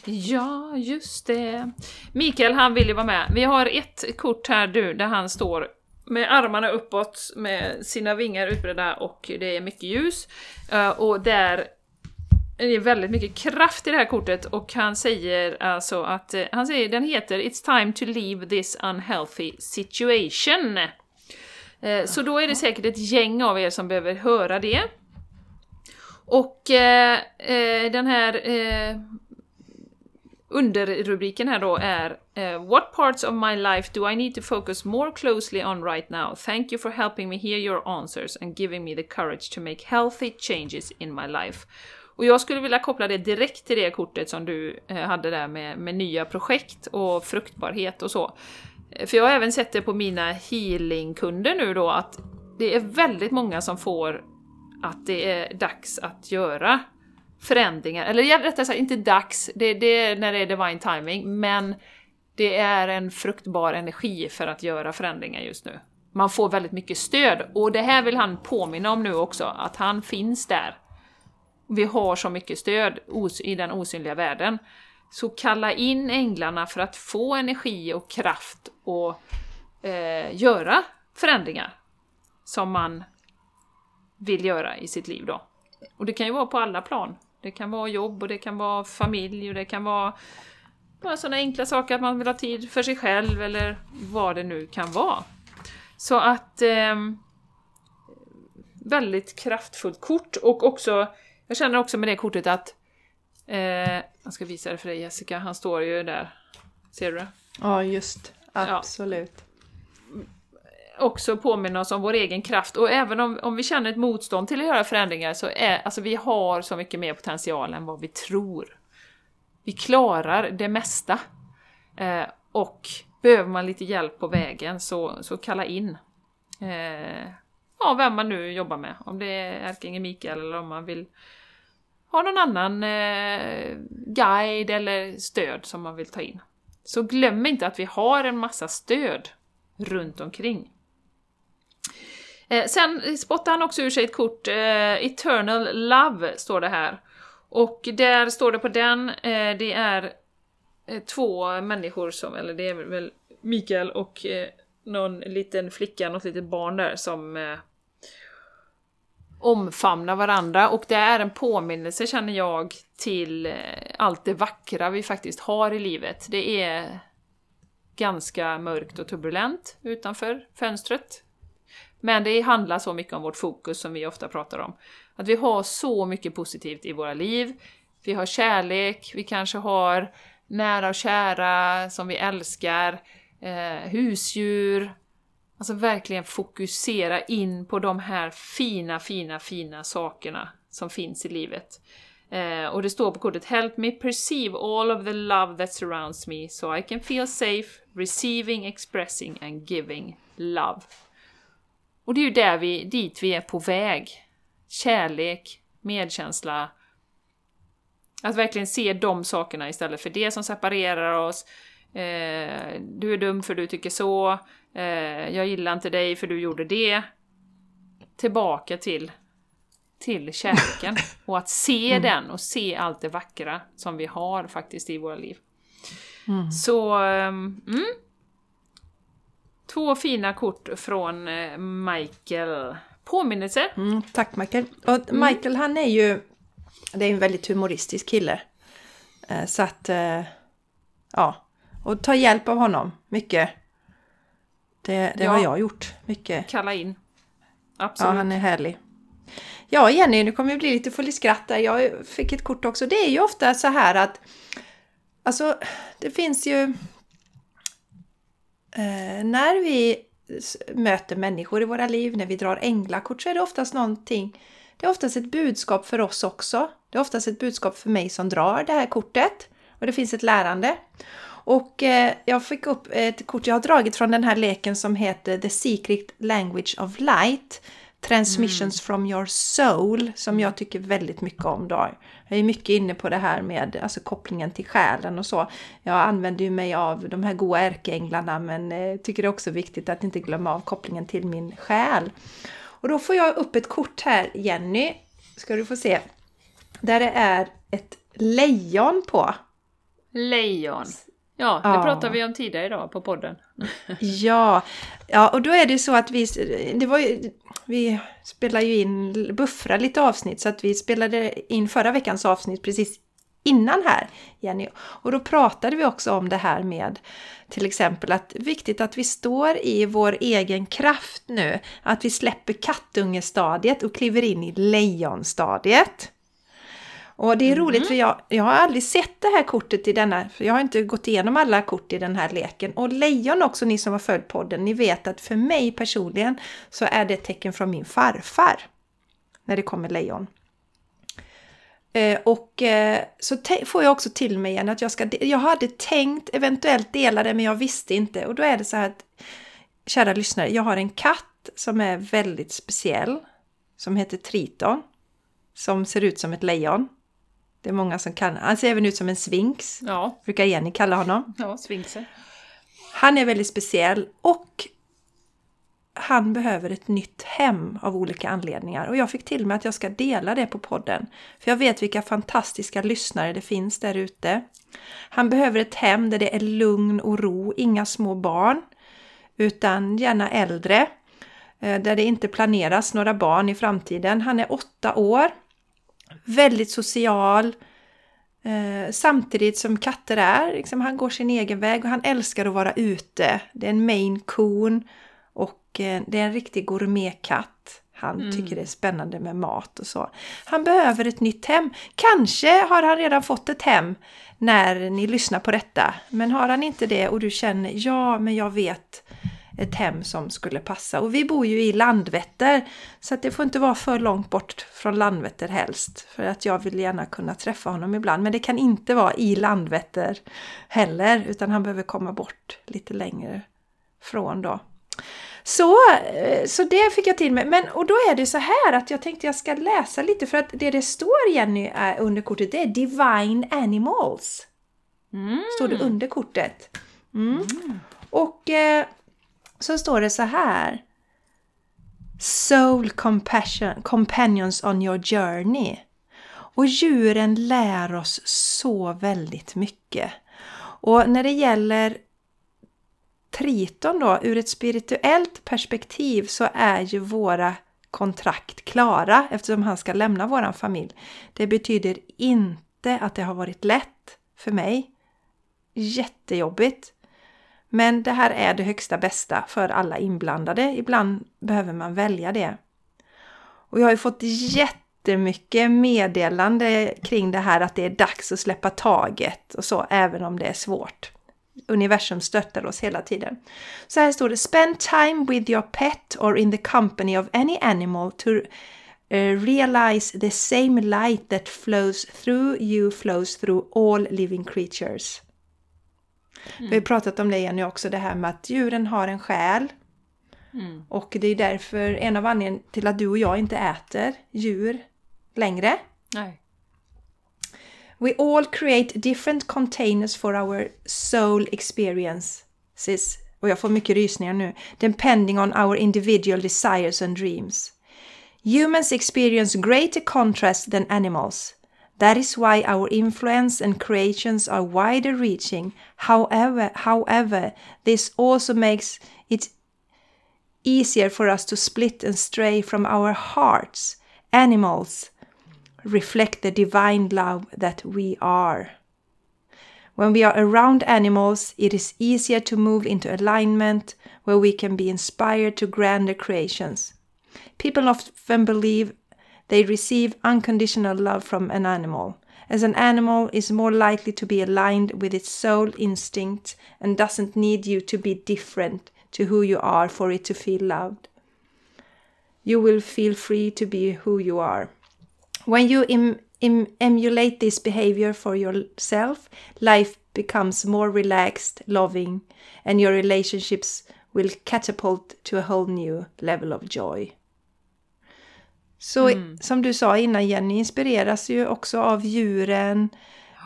Ja, just det. Mikael, han vill ju vara med. Vi har ett kort här du, där han står med armarna uppåt, med sina vingar utbredda och det är mycket ljus. Eh, Och där är det väldigt mycket kraft i det här kortet och han säger alltså att, eh, han säger den heter It's time to leave this unhealthy situation. Eh, Så då är det säkert ett gäng av er som behöver höra det. Och eh, eh, den här eh, underrubriken här då är eh, What parts of my life do I need to focus more closely on right now? Thank you for helping me hear your answers and giving me the courage to make healthy changes in my life. Och jag skulle vilja koppla det direkt till det kortet som du hade där med, med nya projekt och fruktbarhet och så. För jag har även sett det på mina healingkunder nu då att det är väldigt många som får att det är dags att göra förändringar, eller rättare sagt inte dags, det, det är när det är divine timing, men det är en fruktbar energi för att göra förändringar just nu. Man får väldigt mycket stöd och det här vill han påminna om nu också, att han finns där. Vi har så mycket stöd i den osynliga världen. Så kalla in änglarna för att få energi och kraft och eh, göra förändringar som man vill göra i sitt liv då. Och det kan ju vara på alla plan. Det kan vara jobb och det kan vara familj och det kan vara bara sådana enkla saker att man vill ha tid för sig själv eller vad det nu kan vara. Så att eh, väldigt kraftfullt kort och också, jag känner också med det kortet att eh, jag ska visa det för dig Jessica, han står ju där. Ser du det? Ja, just. Absolut. Ja också påminna oss om vår egen kraft och även om, om vi känner ett motstånd till att göra förändringar så är alltså vi har så mycket mer potential än vad vi tror. Vi klarar det mesta. Eh, och behöver man lite hjälp på vägen så, så kalla in eh, ja, vem man nu jobbar med. Om det är Ärkeängeln Mikael eller om man vill ha någon annan eh, guide eller stöd som man vill ta in. Så glöm inte att vi har en massa stöd runt omkring. Eh, sen spottar han också ur sig ett kort, eh, Eternal Love står det här. Och där står det på den, eh, det är eh, två människor som, eller det är väl Mikael och eh, någon liten flicka, något litet barn där som eh, omfamna varandra och det är en påminnelse känner jag till eh, allt det vackra vi faktiskt har i livet. Det är ganska mörkt och turbulent utanför fönstret men det handlar så mycket om vårt fokus som vi ofta pratar om. Att vi har så mycket positivt i våra liv. Vi har kärlek, vi kanske har nära och kära som vi älskar, eh, husdjur. Alltså verkligen fokusera in på de här fina, fina, fina sakerna som finns i livet. Eh, och det står på kortet Help me perceive all of the love that surrounds me so I can feel safe, receiving, expressing and giving love. Och det är ju där vi, dit vi är på väg. Kärlek, medkänsla. Att verkligen se de sakerna istället för det som separerar oss. Eh, du är dum för du tycker så. Eh, jag gillar inte dig för du gjorde det. Tillbaka till, till kärleken. Och att se mm. den och se allt det vackra som vi har faktiskt i våra liv. Mm. Så, ehm, mm, Två fina kort från eh, Michael. Påminnelse. Mm, tack Michael. Och mm. Michael mm. han är ju det är en väldigt humoristisk kille. Eh, så att, eh, ja. Och ta hjälp av honom mycket. Det, det ja. har jag gjort mycket. Kalla in. Absolut. Ja, han är härlig. Ja, Jenny, nu kommer vi bli lite full i skratt där. Jag fick ett kort också. Det är ju ofta så här att Alltså, det finns ju eh, när vi möter människor i våra liv, när vi drar änglakort så är det oftast någonting, det är oftast ett budskap för oss också. Det är oftast ett budskap för mig som drar det här kortet och det finns ett lärande. Och eh, jag fick upp ett kort jag har dragit från den här leken som heter The Secret Language of Light. Transmissions mm. from your soul som jag tycker väldigt mycket om. Då. Jag är mycket inne på det här med alltså, kopplingen till själen och så. Jag använder ju mig av de här goa ärkeänglarna men eh, tycker det är också viktigt att inte glömma av kopplingen till min själ. Och då får jag upp ett kort här, Jenny, ska du få se, där det är ett lejon på. Lejon. Ja, det ja. pratade vi om tidigare idag på podden. ja, ja, och då är det så att vi, det var ju, vi spelar ju in, buffrar lite avsnitt så att vi spelade in förra veckans avsnitt precis innan här, Jenny. Och då pratade vi också om det här med till exempel att viktigt att vi står i vår egen kraft nu. Att vi släpper kattungestadiet och kliver in i lejonstadiet. Och det är roligt för jag, jag har aldrig sett det här kortet i denna, för jag har inte gått igenom alla kort i den här leken. Och lejon också, ni som har följt podden, ni vet att för mig personligen så är det ett tecken från min farfar. När det kommer lejon. Eh, och eh, så får jag också till mig igen att jag ska, jag hade tänkt eventuellt dela det men jag visste inte. Och då är det så här att, kära lyssnare, jag har en katt som är väldigt speciell. Som heter Triton. Som ser ut som ett lejon. Det är många som kan, han ser även ut som en svinx. Ja. Brukar Jenny kalla honom. Ja, svinxer. Han är väldigt speciell och han behöver ett nytt hem av olika anledningar. Och jag fick till mig att jag ska dela det på podden. För jag vet vilka fantastiska lyssnare det finns där ute. Han behöver ett hem där det är lugn och ro, inga små barn. Utan gärna äldre. Eh, där det inte planeras några barn i framtiden. Han är åtta år. Väldigt social. Eh, samtidigt som katter är. Liksom, han går sin egen väg och han älskar att vara ute. Det är en main coon och eh, det är en riktig gourmetkatt. Han mm. tycker det är spännande med mat och så. Han behöver ett nytt hem. Kanske har han redan fått ett hem när ni lyssnar på detta. Men har han inte det och du känner ja, men jag vet ett hem som skulle passa. Och vi bor ju i Landvetter så att det får inte vara för långt bort från Landvetter helst. För att jag vill gärna kunna träffa honom ibland. Men det kan inte vara i Landvetter heller utan han behöver komma bort lite längre från då. Så, eh, så det fick jag till mig. Men, och då är det så här att jag tänkte jag ska läsa lite för att det det står Jenny under kortet det är Divine Animals. Mm. Står det under kortet. Mm. Mm. Och eh, så står det så här. Soul compassion, companions on your journey. Och djuren lär oss så väldigt mycket. Och när det gäller Triton då, ur ett spirituellt perspektiv så är ju våra kontrakt klara eftersom han ska lämna våran familj. Det betyder inte att det har varit lätt för mig. Jättejobbigt. Men det här är det högsta bästa för alla inblandade. Ibland behöver man välja det. Och jag har ju fått jättemycket meddelande kring det här att det är dags att släppa taget och så, även om det är svårt universum stöttar oss hela tiden. Så här står det Spend time with your pet or in the company of any animal to eh, realize the same light that flows through you flows through all living creatures. Mm. Vi har pratat om det Jenny också, det här med att djuren har en själ. Mm. Och det är därför en av anledningarna till att du och jag inte äter djur längre. Nej. We all create different containers for our soul experiences. Och jag får mycket rysningar nu. Depending on our individual desires and dreams. Humans experience greater contrast than animals. That is why our influence and creations are wider reaching. However, however, this also makes it easier for us to split and stray from our hearts. Animals reflect the divine love that we are. When we are around animals, it is easier to move into alignment where we can be inspired to grander creations. People often believe they receive unconditional love from an animal, as an animal is more likely to be aligned with its soul instinct and doesn't need you to be different to who you are for it to feel loved. You will feel free to be who you are. When you em em emulate this behavior for yourself, life becomes more relaxed, loving, and your relationships will catapult to a whole new level of joy. Så mm. som du sa innan Jenny, inspireras ju också av djuren.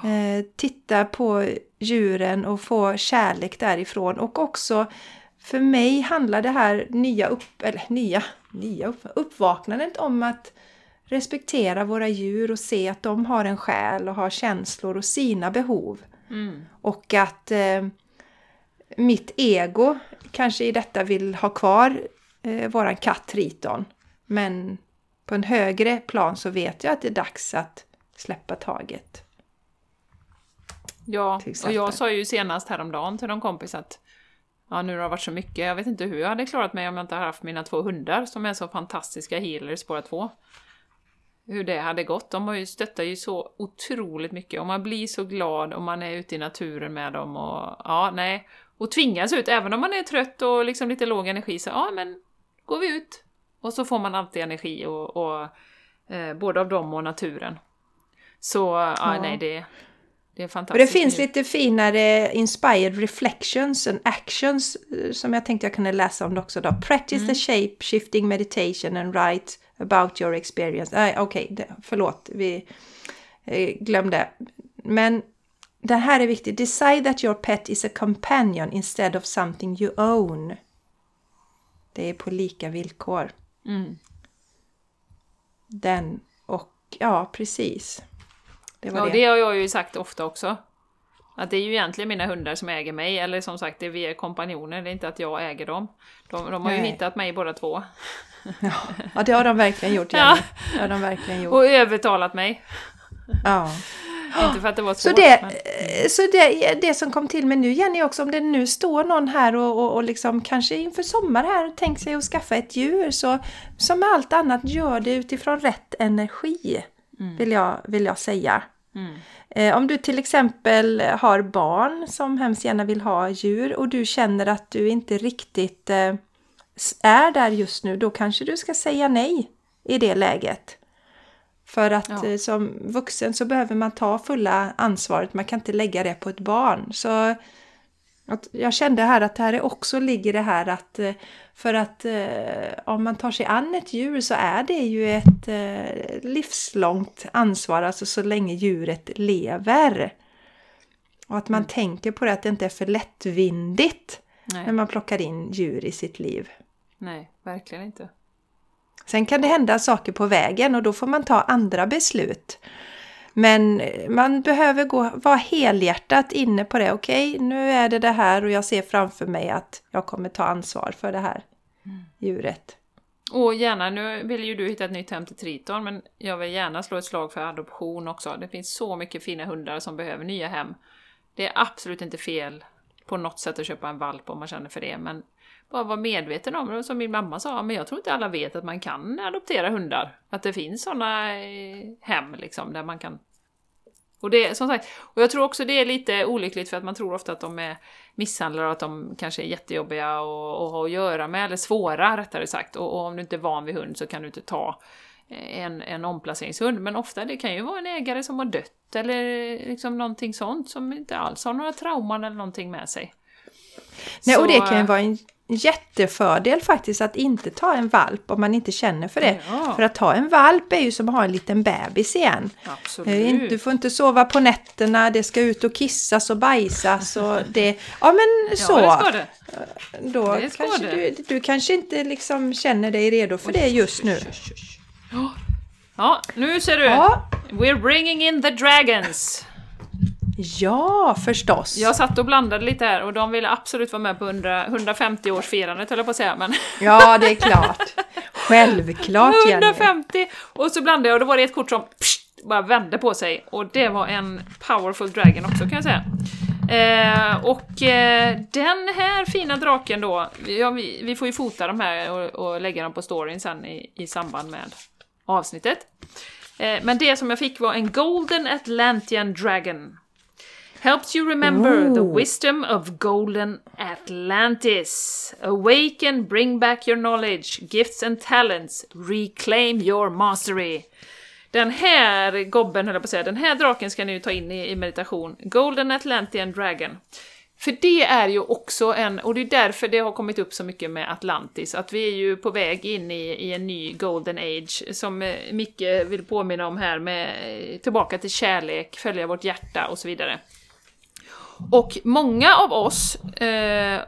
Eh, titta på djuren och få kärlek därifrån. Och också för mig handlar det här nya, upp, eller nya, nya upp, uppvaknandet om att respektera våra djur och se att de har en själ och har känslor och sina behov. Mm. Och att eh, mitt ego kanske i detta vill ha kvar eh, våran katt Triton. Men på en högre plan så vet jag att det är dags att släppa taget. Ja, och jag sa ju senast häromdagen till någon kompis att Ja, nu har det varit så mycket. Jag vet inte hur jag hade klarat mig om jag inte hade haft mina två hundar som är så fantastiska healers båda två. hur det hade gått. De har ju, stöttar ju så otroligt mycket och man blir så glad om man är ute i naturen med dem och ja, nej. Och tvingas ut, även om man är trött och liksom lite låg energi, så ja men går vi ut. Och så får man alltid energi och, och eh, både av dem och naturen. Så ja, Ja. nej det, det är Och fantastiskt. det finns lite finare inspired reflections and actions eh, som jag tänkte jag kunde läsa om också då. Practice the shape shifting meditation and write about your experience. Nej, okej, det- förlåt, vi eh, glömde. Men det här är viktigt. Decide that your pet is a companion instead of something you own. Det är på lika villkor. Mm. Den och ja, precis. Det var Ja, det. det har jag ju sagt ofta också. Att det är ju egentligen mina hundar som äger mig, eller som sagt, det är vi är kompanjoner, det är inte att jag äger dem. De, de har ju Nej. hittat mig båda två. Ja, det har de verkligen gjort, Ja. Jenny. Det har de verkligen gjort. Och övertalat mig. Ja. Inte för att det var Så, svårt, det, men... eh, så det, det som kom till mig nu Jenny också, om det nu står någon här och, och, och liksom kanske inför sommar här tänkt sig att skaffa ett djur så som med allt annat gör det utifrån rätt energi vill, jag, vill jag säga. Mm. Eh, om du till exempel har barn som hemskt gärna vill ha djur och du känner att du inte riktigt eh, är där just nu, då kanske du ska säga nej i det läget. För att Ja. eh, som vuxen så behöver man ta fulla ansvaret, man kan inte lägga det på ett barn. Så jag kände här att det här är också ligger det här att eh, för att eh, om man tar sig an ett djur så är det ju ett livslångt ansvar, alltså så länge djuret lever. Och att man tänker på det, att det inte är för lättvindigt när Nej, man plockar in djur i sitt liv. nej, verkligen inte. Sen kan det hända saker på vägen och då får man ta andra beslut. Men man behöver gå, vara helhjärtat inne på det. Okej, nu är det det här och jag ser framför mig att jag kommer ta ansvar för det här djuret. Och gärna, nu vill ju du hitta ett nytt hem till Triton, men jag vill gärna slå ett slag för adoption också. Det finns så mycket fina hundar som behöver nya hem. Det är absolut inte fel på något sätt att köpa en valp om man känner för det, men bara vara medveten om det. Som min mamma sa, men jag tror inte alla vet att man kan adoptera hundar. Att det finns sådana hem liksom, där man kan och det, som sagt, och jag tror också det är lite olyckligt för att man tror ofta att de är misshandlare och att de kanske är jättejobbiga att, ha att göra med, eller svåra rättare sagt. Och, och om du inte är van vid hund så kan du inte ta en, en omplaceringshund. Men ofta det kan ju vara en ägare som har dött eller liksom någonting sånt som inte alls har några trauman eller någonting med sig. Nej, och Så, det kan ju eh, vara en jättefördel faktiskt att inte ta en valp om man inte känner för det. Ja. För att ta en valp är ju som att ha en liten bebis igen. Absolut. Eh, inte- Du får inte sova på nätterna, det ska ut och kissas och bajsas och det... Ja men så! Ja, det ska det. Då det ska kanske det. du, du kanske inte liksom känner dig redo för det just nu. Ja, nu ser du! Ja, We're bringing in the dragons! Ja förstås! Jag satt och blandade lite här och de ville absolut vara med på 100, 150-årsfirandet höll jag på att säga, men Ja, det är klart. Självklart Jenny. 150! Och så blandade jag och då var det ett kort som pssst, bara vände på sig och det var en powerful dragon också kan jag säga. Eh, och eh, den här fina draken då, ja, vi, vi får ju fota de här och, och lägga dem på storyn sen i, i samband med avsnittet. Eh, men det som jag fick var en Golden Atlantean Dragon. Helps you remember the Ooh. wisdom of Golden Atlantis. Awaken, bring back your knowledge, gifts and talents, reclaim your mastery. Den här gobben, höll jag på att säga, den här draken ska ni ta in i, i meditation. Golden Atlantean Dragon. För det är ju också en, och det är därför det har kommit upp så mycket med Atlantis, att vi är ju på väg in i, i en ny Golden Age, som eh, Micke vill påminna om här med eh, tillbaka till kärlek, följa vårt hjärta och så vidare. Och många av oss, eh,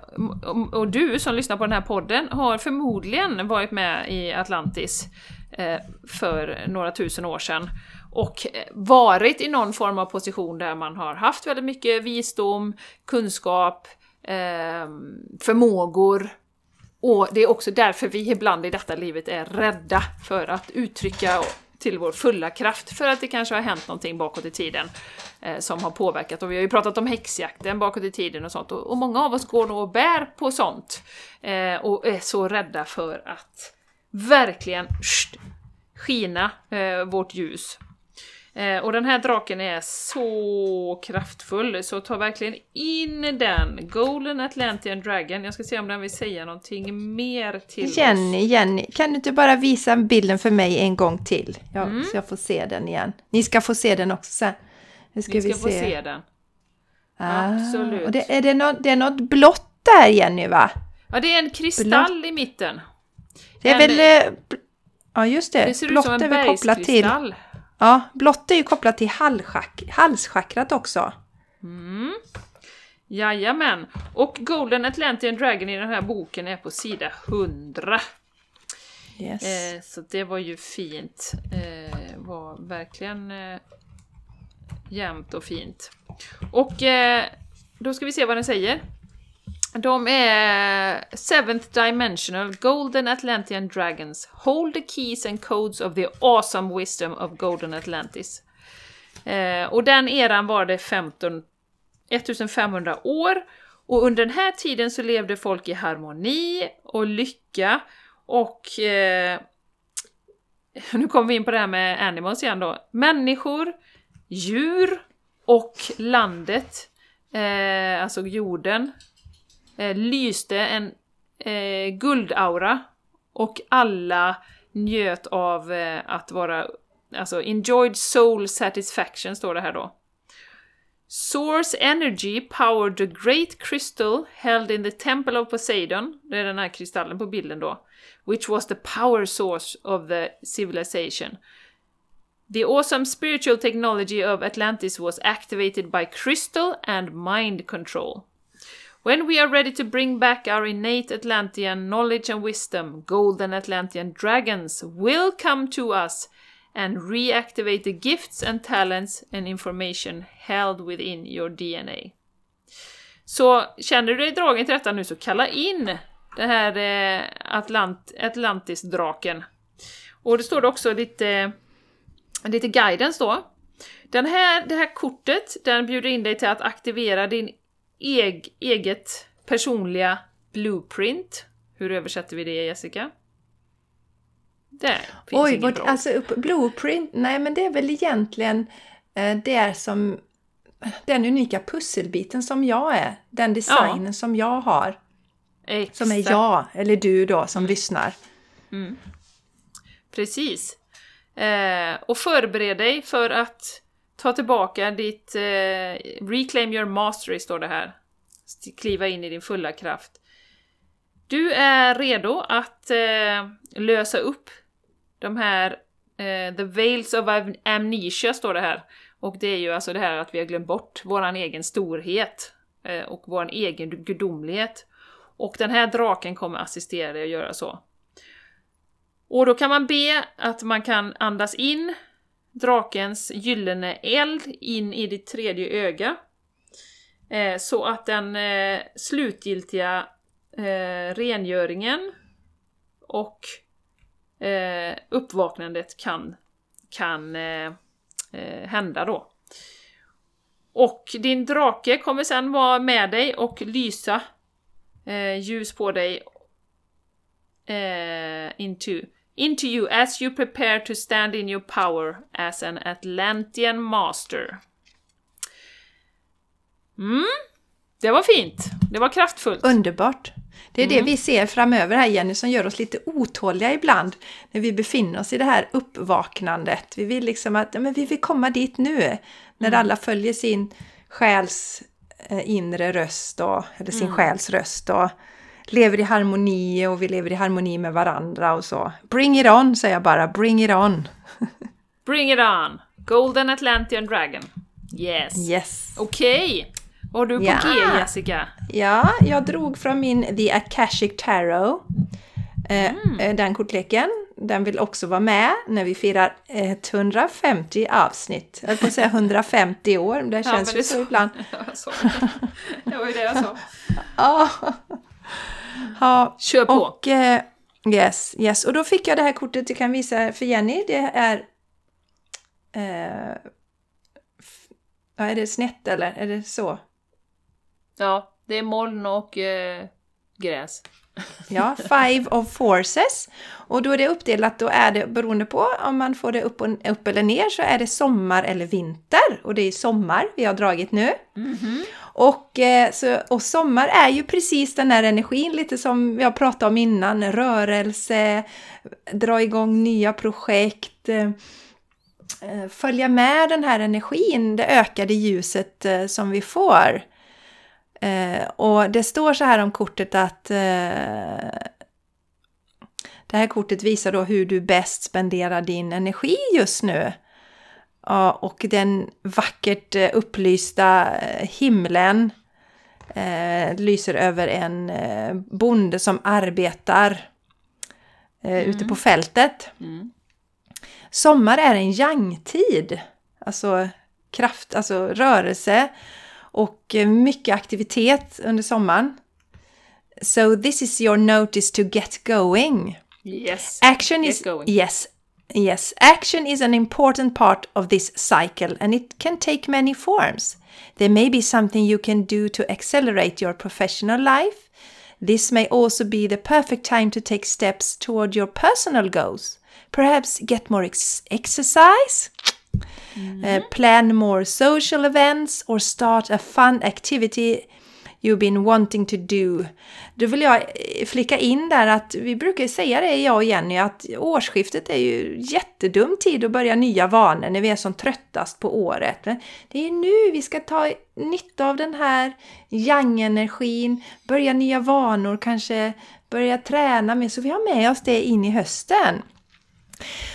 och du som lyssnar på den här podden, har förmodligen varit med i Atlantis eh, för några tusen år sedan och eh, varit i någon form av position där man har haft väldigt mycket visdom, kunskap, eh, förmågor. Och det är också därför vi ibland i detta livet är rädda för att uttrycka till vår fulla kraft, för att det kanske har hänt någonting bakåt i tiden eh, som har påverkat. Och vi har ju pratat om häxjakten bakåt i tiden och sånt, och, och många av oss går nog och bär på sånt eh, och är så rädda för att verkligen sht, skina eh, vårt ljus. Eh, och den här draken är så kraftfull, så ta verkligen in den! Golden Atlantean Dragon. Jag ska se om den vill säga någonting mer till Jenny, oss. Jenny, kan du inte bara visa bilden för mig en gång till? Ja, Mm. Så jag får se den igen. Ni ska få se den också sen. Nu ska Vi vi, ska få se. se den. Ah, Absolut. Och det, är det, något, det är något blått där Jenny va? Ja, det är en kristall i mitten. Det är En- väl... eh, Ja just det, Det ser ut blått som en kopplat till... Ja, blått är ju kopplat till halschack, halschakrat också. Mm. Jajamän. Och Golden Atlantean Dragon i den här boken är på sida 100. Yes. Eh, så det var ju fint. Eh, var verkligen eh, jämnt och fint. Och eh, då ska vi se vad den säger. De är Seventh Dimensional Golden Atlantean Dragons. Hold the keys and codes of the awesome wisdom of Golden Atlantis. Eh, och den eran var det 15, 1500 år. Och under den här tiden så levde folk i harmoni och lycka och eh, nu kommer vi in på det här med animals igen då. Människor, djur och landet, eh, alltså jorden, eh, lyste en eh, guldaura och alla njöt av eh, att vara, alltså enjoyed soul satisfaction står det här då. Source energy powered the great crystal held in the temple of Poseidon, det är den här kristallen på bilden då, which was the power source of the civilization. The awesome spiritual technology of Atlantis was activated by crystal and mind control. When we are ready to bring back our innate Atlantean knowledge and wisdom, golden Atlantean dragons will come to us and reactivate the gifts and talents and information held within your DNA. Så känner du dig dragen till detta nu så kalla in den här eh, Atlant Atlantis-draken. Och det står det också lite, lite guidance då. Den här, det här kortet den bjuder in dig till att aktivera din eg, eget personliga blueprint. Hur översätter vi det Jessica? Det finns Oj, vad, bra. alltså blueprint, nej men det är väl egentligen eh, det är som den unika pusselbiten som jag är. Den designen som jag har. Som är Exakt. jag, eller du då, som lyssnar. Precis. Eh, och förbered dig för att ta tillbaka ditt... Eh, reclaim your mastery, står det här. Kliva in i din fulla kraft. Du är redo att eh, lösa upp de här... Eh, the veils of amnesia, står det här. Och det är ju alltså det här att vi har glömt bort våran egen storhet eh, och våran egen gudomlighet. Och den här draken kommer assistera dig att göra så. Och då kan man be att man kan andas in drakens gyllene eld in i ditt tredje öga. Eh, så att den eh, slutgiltiga eh, rengöringen och eh, uppvaknandet kan, kan eh, eh, hända då. Och din drake kommer sen vara med dig och lysa eh, ljus på dig eh, into, into you as you prepare to stand in your power as an Atlantean master. Mm, det var fint. Det var kraftfullt. Underbart! Det är Mm. det vi ser framöver här Jenny som gör oss lite otåliga ibland när vi befinner oss i det här uppvaknandet. Vi vill liksom att, men vi vill komma dit nu. När Mm. alla följer sin själs eh, inre röst då, eller sin Mm. själs röst och lever i harmoni och vi lever i harmoni med varandra och så. Bring it on säger jag bara, bring it on! Bring it on! Golden Atlantean Dragon. Yes. Yes! Okej! Vad har du på Ja. G, Jessica? Ja, jag drog från min The Akashic Tarot. Eh, eh, Den kortleken. Den vill också vara med när vi firar 150 avsnitt. Jag höll på att säga 150 år, men det Ja, känns men ju det så så. ibland. Jag sa det. Det var ju det jag sa. Ja. Ja. Kör på! Och eh, yes, yes. Och då fick jag det här kortet jag kan visa för Jenny. Det är... Eh, ja, är det snett eller? Är det så? Ja, det är moln och eh, gräs. Ja, Five of Forces. Och då är det uppdelat, då är det beroende på om man får det upp, och, upp eller ner så är det sommar eller vinter. Och det är sommar vi har dragit nu. Och, eh, så, och sommar är ju precis den här energin, lite som vi har pratat om innan. Rörelse, dra igång nya projekt. eh, eh, Följa med den här energin, det ökade ljuset som vi får. Eh, och det står så här om kortet att eh, det här kortet visar då hur du bäst spenderar din energi just nu. Ja, och den vackert eh, upplysta eh, himlen eh, lyser över en eh, bonde som arbetar eh, ute på fältet. Mm. Sommar är en yang-tid, alltså kraft, alltså rörelse och eh, mycket aktivitet under sommaren. So this is your notice to get going. Yes. Action Get is going. yes, yes. Action is an important part of this cycle, and it can take many forms. There may be something you can do to accelerate your professional life. This may also be the perfect time to take steps toward your personal goals. Perhaps get more ex- exercise, uh, plan more social events, or start a fun activity you've been wanting to do. Då vill jag eh, flicka in där att vi brukar säga det, jag och Jenny, att årsskiftet är ju jättedum tid att börja nya vanor när vi är som tröttast på året. Men det är nu vi ska ta nytta av den här yang-energin, börja nya vanor, kanske börja träna mer, så vi har med oss det in i hösten.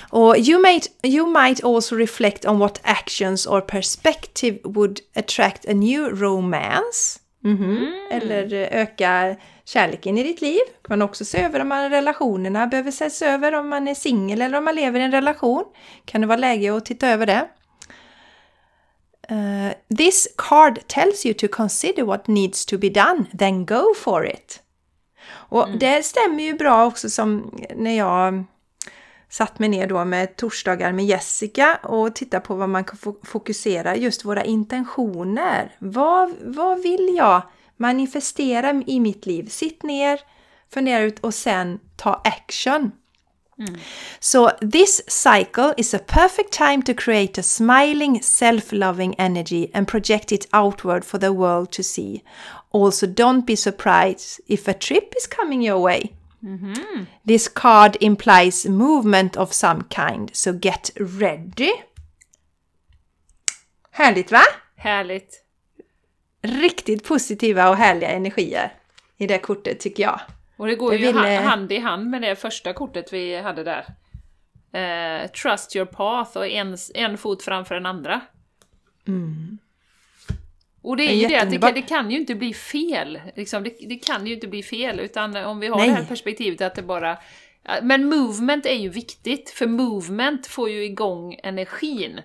Och you might, you might also reflect on what actions or perspective would attract a new romance. Mhm. Eller eh, öka kärleken i ditt liv. Man också se över om man, relationerna behöver ses över, om man är singel eller om man lever i en relation. Kan det vara läge att titta över det. Uh, this card tells you to consider what needs to be done, then go for it. Och det stämmer ju bra också som när jag satt mig ner då med torsdagar med Jessica och titta på vad man kan fo- fokusera, just våra intentioner. Vad, vad vill jag manifestera i mitt liv? Sitt ner, fundera ut och sen ta action. So this cycle is a perfect time to create a smiling, self-loving energy and project it outward for the world to see. Also, don't be surprised if a trip is coming your way. This card implies movement of some kind, so get ready. Härligt va? Härligt. Riktigt positiva och härliga energier i det kortet tycker jag. Och det går Jag ju ville- ha- hand i hand med det första kortet vi hade där. Eh, trust your path och en, en fot framför den andra. Och det är ju det att det kan, det kan ju inte bli fel. Liksom, det, det kan ju inte bli fel, utan om vi har Nej. det här perspektivet att det bara... ja, Men movement är ju viktigt, för movement får ju igång energin.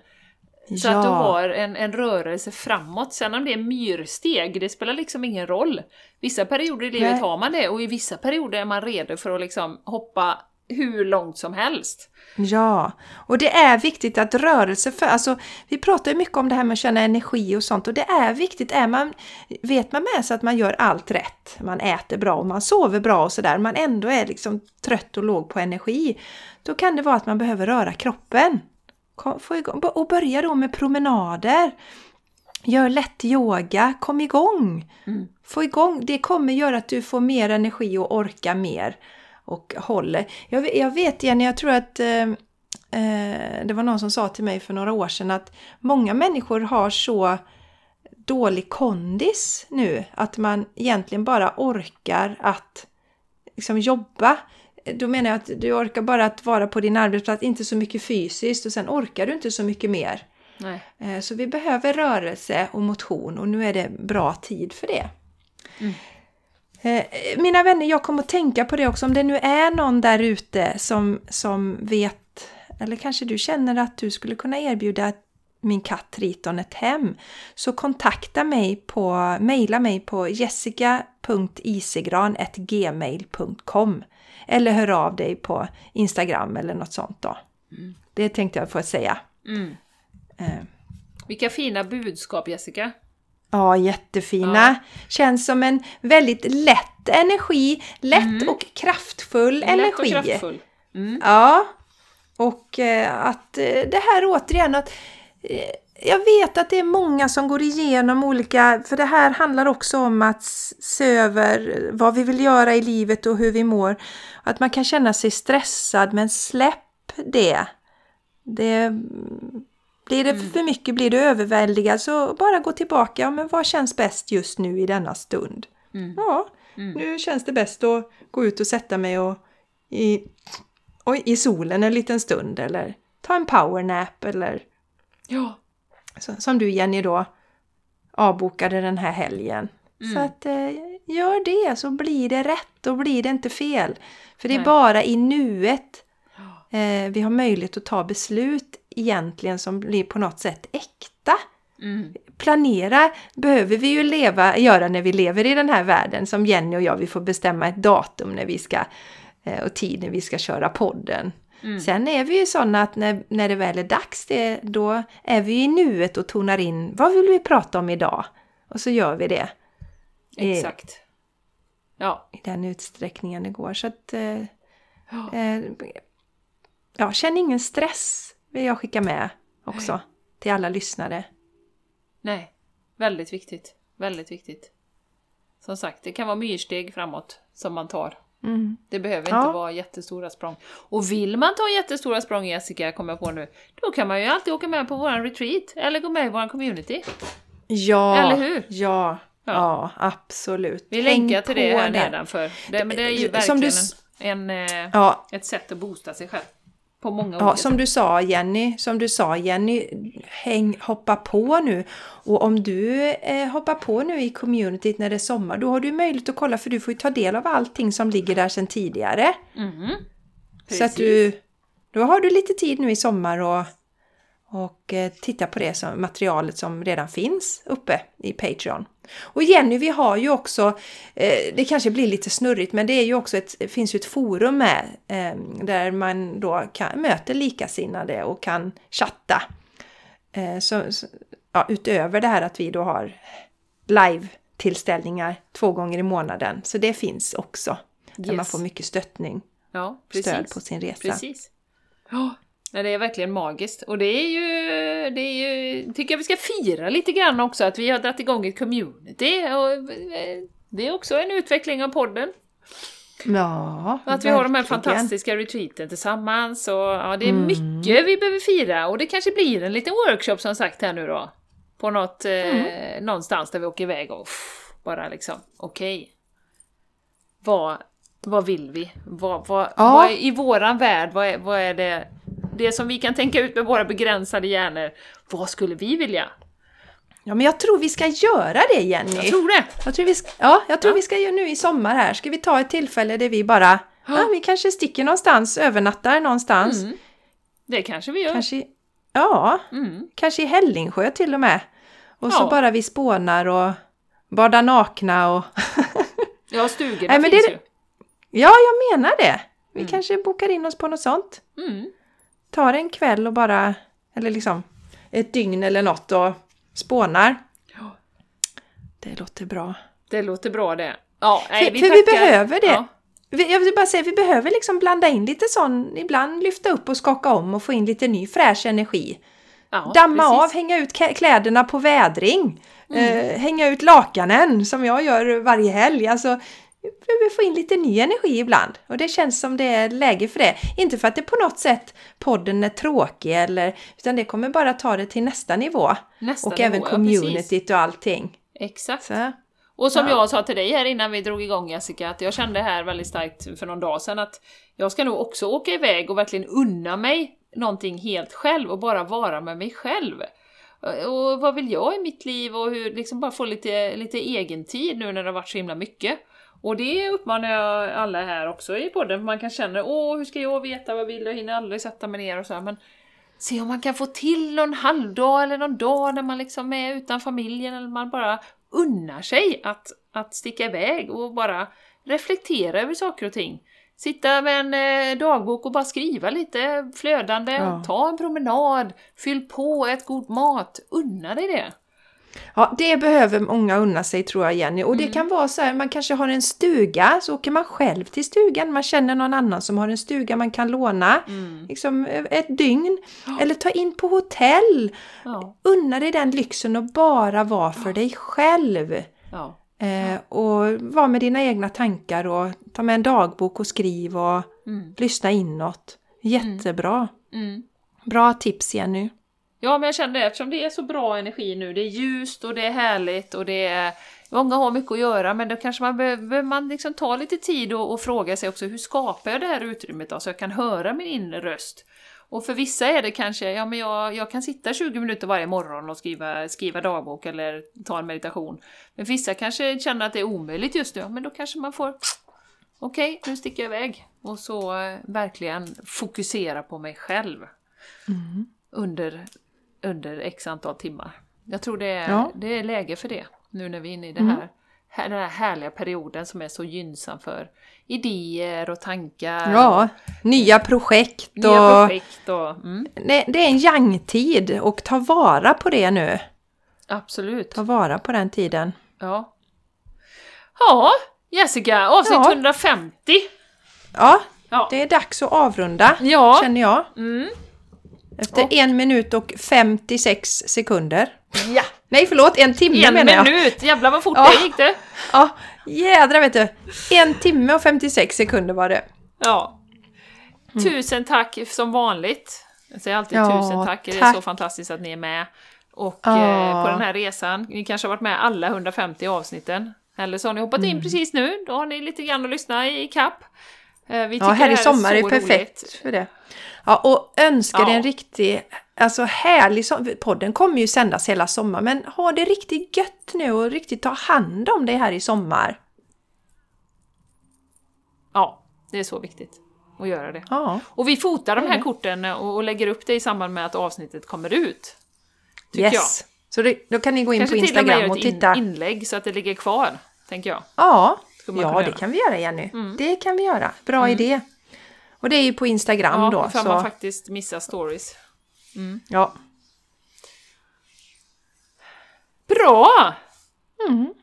Så att du har en, en rörelse framåt. Sen om det är myrsteg, det spelar liksom ingen roll. Vissa perioder i livet Nej. har man det och i vissa perioder är man redo för att liksom hoppa hur långt som helst. Ja, och det är viktigt att rörelse för, alltså vi pratar ju mycket om det här med att känna energi och sånt och det är viktigt, är man, vet man med sig att man gör allt rätt, man äter bra och man sover bra och sådär, man ändå är liksom trött och låg på energi, då kan det vara att man behöver röra kroppen. Kom, få igång, och börja då med promenader. Gör lätt yoga, kom igång! Få igång, det kommer göra att du får mer energi och orka mer och håller. Jag, vet- jag vet Jenny, jag tror att eh, eh, det var någon som sa till mig för några år sedan att många människor har så dålig kondis nu att man egentligen bara orkar att liksom jobba. Då menar jag att du orkar bara att vara på din arbetsplats, inte så mycket fysiskt och sen orkar du inte så mycket mer. Nej. Eh, Så vi behöver rörelse och motion och nu är det bra tid för det. Eh, Mina vänner, jag kommer att tänka på det också. Om det nu är någon där ute som, som vet, eller kanske du känner att du skulle kunna erbjuda min katt Triton ett hem, så kontakta mig på, mejla mig på jessica.isegran.gmail.com eller hör av dig på Instagram eller något sånt då. Det tänkte jag få säga. Mm. Eh, Vilka fina budskap Jessica! Ja, jättefina. Känns som en väldigt lätt energi. Lätt och kraftfull Lätt energi. och kraftfull. Mm. Ja. Och eh, att eh, det här återigen att eh, jag vet att det är många som går igenom olika, för det här handlar också om att se över vad vi vill göra i livet och hur vi mår. Att man kan känna sig stressad, men släpp det. det blir det för mycket, blir du överväldigad, så bara gå tillbaka. Ja, men vad känns bäst just nu i denna stund? Mm. Ja, nu känns det bäst att gå ut och sätta mig och i, och i solen en liten stund eller ta en powernap eller Ja. så, som du Jenny då avbokade den här helgen. Så att eh, gör det så blir det rätt, då blir det inte fel. För det är Nej. bara i nuet eh, vi har möjlighet att ta beslut egentligen som blir på något sätt äkta. Mm. Planera behöver vi ju leva, göra när vi lever i den här världen. Som Jenny och jag, vi får bestämma ett datum när vi ska eh, och tid när vi ska köra podden. Sen är vi ju sådana att när, när det väl är dags, det, då är vi i nuet och tonar in vad vill vi prata om idag? Och så gör vi det i, Exakt. Ja. i den utsträckningen det går. Så att, eh, Ja. eh, ja, känn ingen stress vill jag skicka med också till alla lyssnare. Nej. Väldigt viktigt. Väldigt viktigt. Som sagt, det kan vara myrsteg framåt som man tar. Mm. Det behöver Ja. inte vara jättestora språng. Och vill man ta jättestora språng, Jessica, kommer jag på nu, då kan man ju alltid åka med på våran retreat, eller gå med i våran community. Ja, Eller hur? Ja, ja. Ja. absolut. Vi Häng länkar till det här nedanför. Det, men det är ju verkligen du en, en, eh, Ja, ett sätt att boosta sig själv. På många ja, olika som sätt. du sa Jenny, som du sa Jenny, häng, hoppa på nu. Och om du eh, hoppar på nu i communityt när det är sommar, då har du möjlighet att kolla för du får ju ta del av allting som ligger där sedan tidigare. Mhm. Så att du, då har du lite tid nu i sommar och, och eh, titta på det som, materialet som redan finns uppe i Patreon. Och Jenny, vi har ju också, eh, det kanske blir lite snurrigt, men det är ju också ett, finns ju ett forum med eh, där man då kan, möter likasinnade och kan chatta. Eh, så, ja, utöver det här att vi då har live-tillställningar två gånger i månaden. Så det finns också. Där man Yes. får mycket stöttning, ja, stöd på sin resa. Precis. Ja, nej, det är verkligen magiskt. Och det är ju, det är ju, tycker jag vi ska fira lite grann också, att vi har dragit igång ett community. Och eh, det är också en utveckling av podden. Ja, Och att vi har de här verkligen. fantastiska retreaten tillsammans. Och, ja, det är mycket vi behöver fira. Och det kanske blir en liten workshop som sagt här nu då. På något, eh, någonstans där vi åker iväg och uff, bara liksom, okej. Vad, vad vill vi? Vad, vad, Ja. vad är, I våran värld, vad är, vad är det, det som vi kan tänka ut med våra begränsade hjärnor? Vad skulle vi vilja? Ja, men jag tror vi ska göra det Jenny. Jag tror det! Jag tror vi ska, ja, jag tror Ja. vi ska göra nu i sommar här. Ska vi ta ett tillfälle där vi bara, ja, vi kanske sticker någonstans, övernattar någonstans. Mm. Det kanske vi gör. Kanske, ja, Mm. kanske i Hällingsjö till och med. Och så Ja. bara vi spånar och badar nakna och... Ja, stugorna Nej, men finns det- ju. ja, jag menar det. Vi kanske bokar in oss på något sånt. Mm. Tar en kväll och bara, eller liksom ett dygn eller något och spånar. Ja. Det låter bra. Det låter bra det. Ja, nej, För- för vi behöver det. Ja. Vi- Jag vill bara säga, vi behöver liksom blanda in lite sån, ibland lyfta upp och skaka om och få in lite ny fräsch energi. Ja, Damma precis. av, hänga ut kläderna på vädring. Eh, hänga ut lakanen som jag gör varje helg. Alltså, vi behöver få in lite ny energi ibland. Och det känns som det är läge för det. Inte för att det på något sätt podden är tråkig eller, utan det kommer bara ta det till nästa nivå. Nästa och nivå, även ja, communityt och allting. Exakt. Så, Och som Ja. jag sa till dig här innan vi drog igång Jessica, att jag kände här väldigt starkt för någon dag sedan att jag ska nog också åka iväg och verkligen unna mig någonting helt själv och bara vara med mig själv. Och vad vill jag i mitt liv och hur, liksom bara få lite, lite egen tid nu när det har varit så himla mycket. Och det uppmanar jag alla här också i podden, för man kan känna åh hur ska jag veta vad vill jag, hinner aldrig sätta mig ner och så här, men se om man kan få till någon halvdag eller någon dag när man liksom är utan familjen eller man bara unnar sig att, att sticka iväg och bara reflektera över saker och ting. Sitta med en eh, dagbok och bara skriva lite flödande, Ja. ta en promenad, fyll på, ät god mat, unna dig det. Ja, det behöver många unna sig tror jag Jenny. Och det kan vara så här, man kanske har en stuga, så åker man själv till stugan. Man känner någon annan som har en stuga man kan låna liksom, ett dygn. Eller ta in på hotell. Ja. Unna dig den lyxen och bara vara för dig själv. Eh, och vara med dina egna tankar och ta med en dagbok och skriv och Mm. lyssna inåt. Jättebra. Mm. Bra tips Jenny. Ja, men jag kände det, eftersom det är så bra energi nu, det är ljust och det är härligt och det är... Många har mycket att göra, men då kanske man behöver man liksom ta lite tid och, och fråga sig också hur skapar jag det här utrymmet då, så jag kan höra min inre röst. Och för vissa är det kanske, ja men jag, jag kan sitta 20 minuter varje morgon och skriva, skriva dagbok eller ta en meditation. Men vissa kanske känner att det är omöjligt just nu, men då kanske man får Okej, nu sticker jag iväg. Och så eh, verkligen fokusera på mig själv. Under, under x antal timmar. Jag tror det är, Ja. det är läge för det. Nu när vi är inne i det här, här, den här härliga perioden som är så gynnsam för idéer och tankar. Ja, nya projekt och... Nya projekt och... Mm, Det, det är en yang-tid och ta vara på det nu. absolut. Ta vara på den tiden. Ja. Ja, Jessica, avsnitt Ja. 150. Ja, Ja. det är dags att avrunda Ja. känner jag. Mm. Efter Och- en minut och 56 sekunder. Ja, Nej förlåt, en timme en menar jag. minut! Jävlar vad fort Ja. det gick det! Ja, jädrar vet du. En timme och 56 sekunder var det. Ja. Tusen tack som vanligt. Jag säger alltid Ja, tusen tack, det är tack. så fantastiskt att ni är med. Och Ja. eh, på den här resan, ni kanske har varit med alla 150 avsnitten. Eller så har ni hoppat Mm. in precis nu, då har ni lite grann att lyssna i kapp. Eh, vi Ja, här i sommar är så perfekt roligt. för det. Ja, och önskar Ja. dig en riktig, alltså härlig som Podden kommer ju sändas hela sommaren, men ha det riktigt gött nu och riktigt ta hand om dig här i sommar. Ja, det är så viktigt att göra det. Ja, Och vi fotar de här Mm. korten och, och lägger upp det i samband med att avsnittet kommer ut. Tycker yes. Så det, då kan ni gå in Kanske på till och med Instagram göra och ett in, titta. inlägg så att det ligger kvar, tänker jag. Ja, ja det kan vi göra Jenny. Mm. Det kan vi göra. Bra idé. Och det är ju på Instagram Ja, då. för Så, man faktiskt missar stories. ja. Bra! Mm.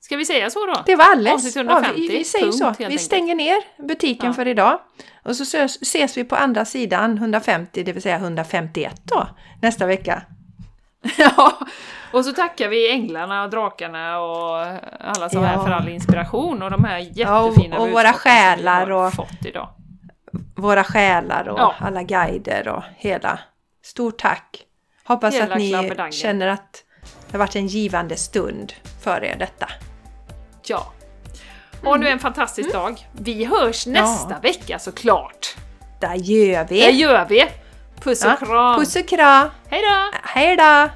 Ska vi säga så då? Det var alles. Ja, 150, vi, vi säger punkt, så. Vi enkelt. stänger ner butiken Ja. för idag. Och så ses, ses vi på andra sidan 150, det vill säga 151 då, nästa vecka. Ja, och så tackar vi änglarna och drakarna och alla som är Ja. för all inspiration och de här jättefina Ja, och- och våra som vi själar har och- fått idag. Våra själar och Ja. alla guider och hela. Stort tack! Hoppas Hela att ni känner att det har varit en givande stund för er detta. Ja. Och nu är en fantastisk dag. Vi hörs nästa vecka såklart. Där gör vi! Det gör vi! Puss och Ja, kram! Puss och kram! Hej då! Hej då!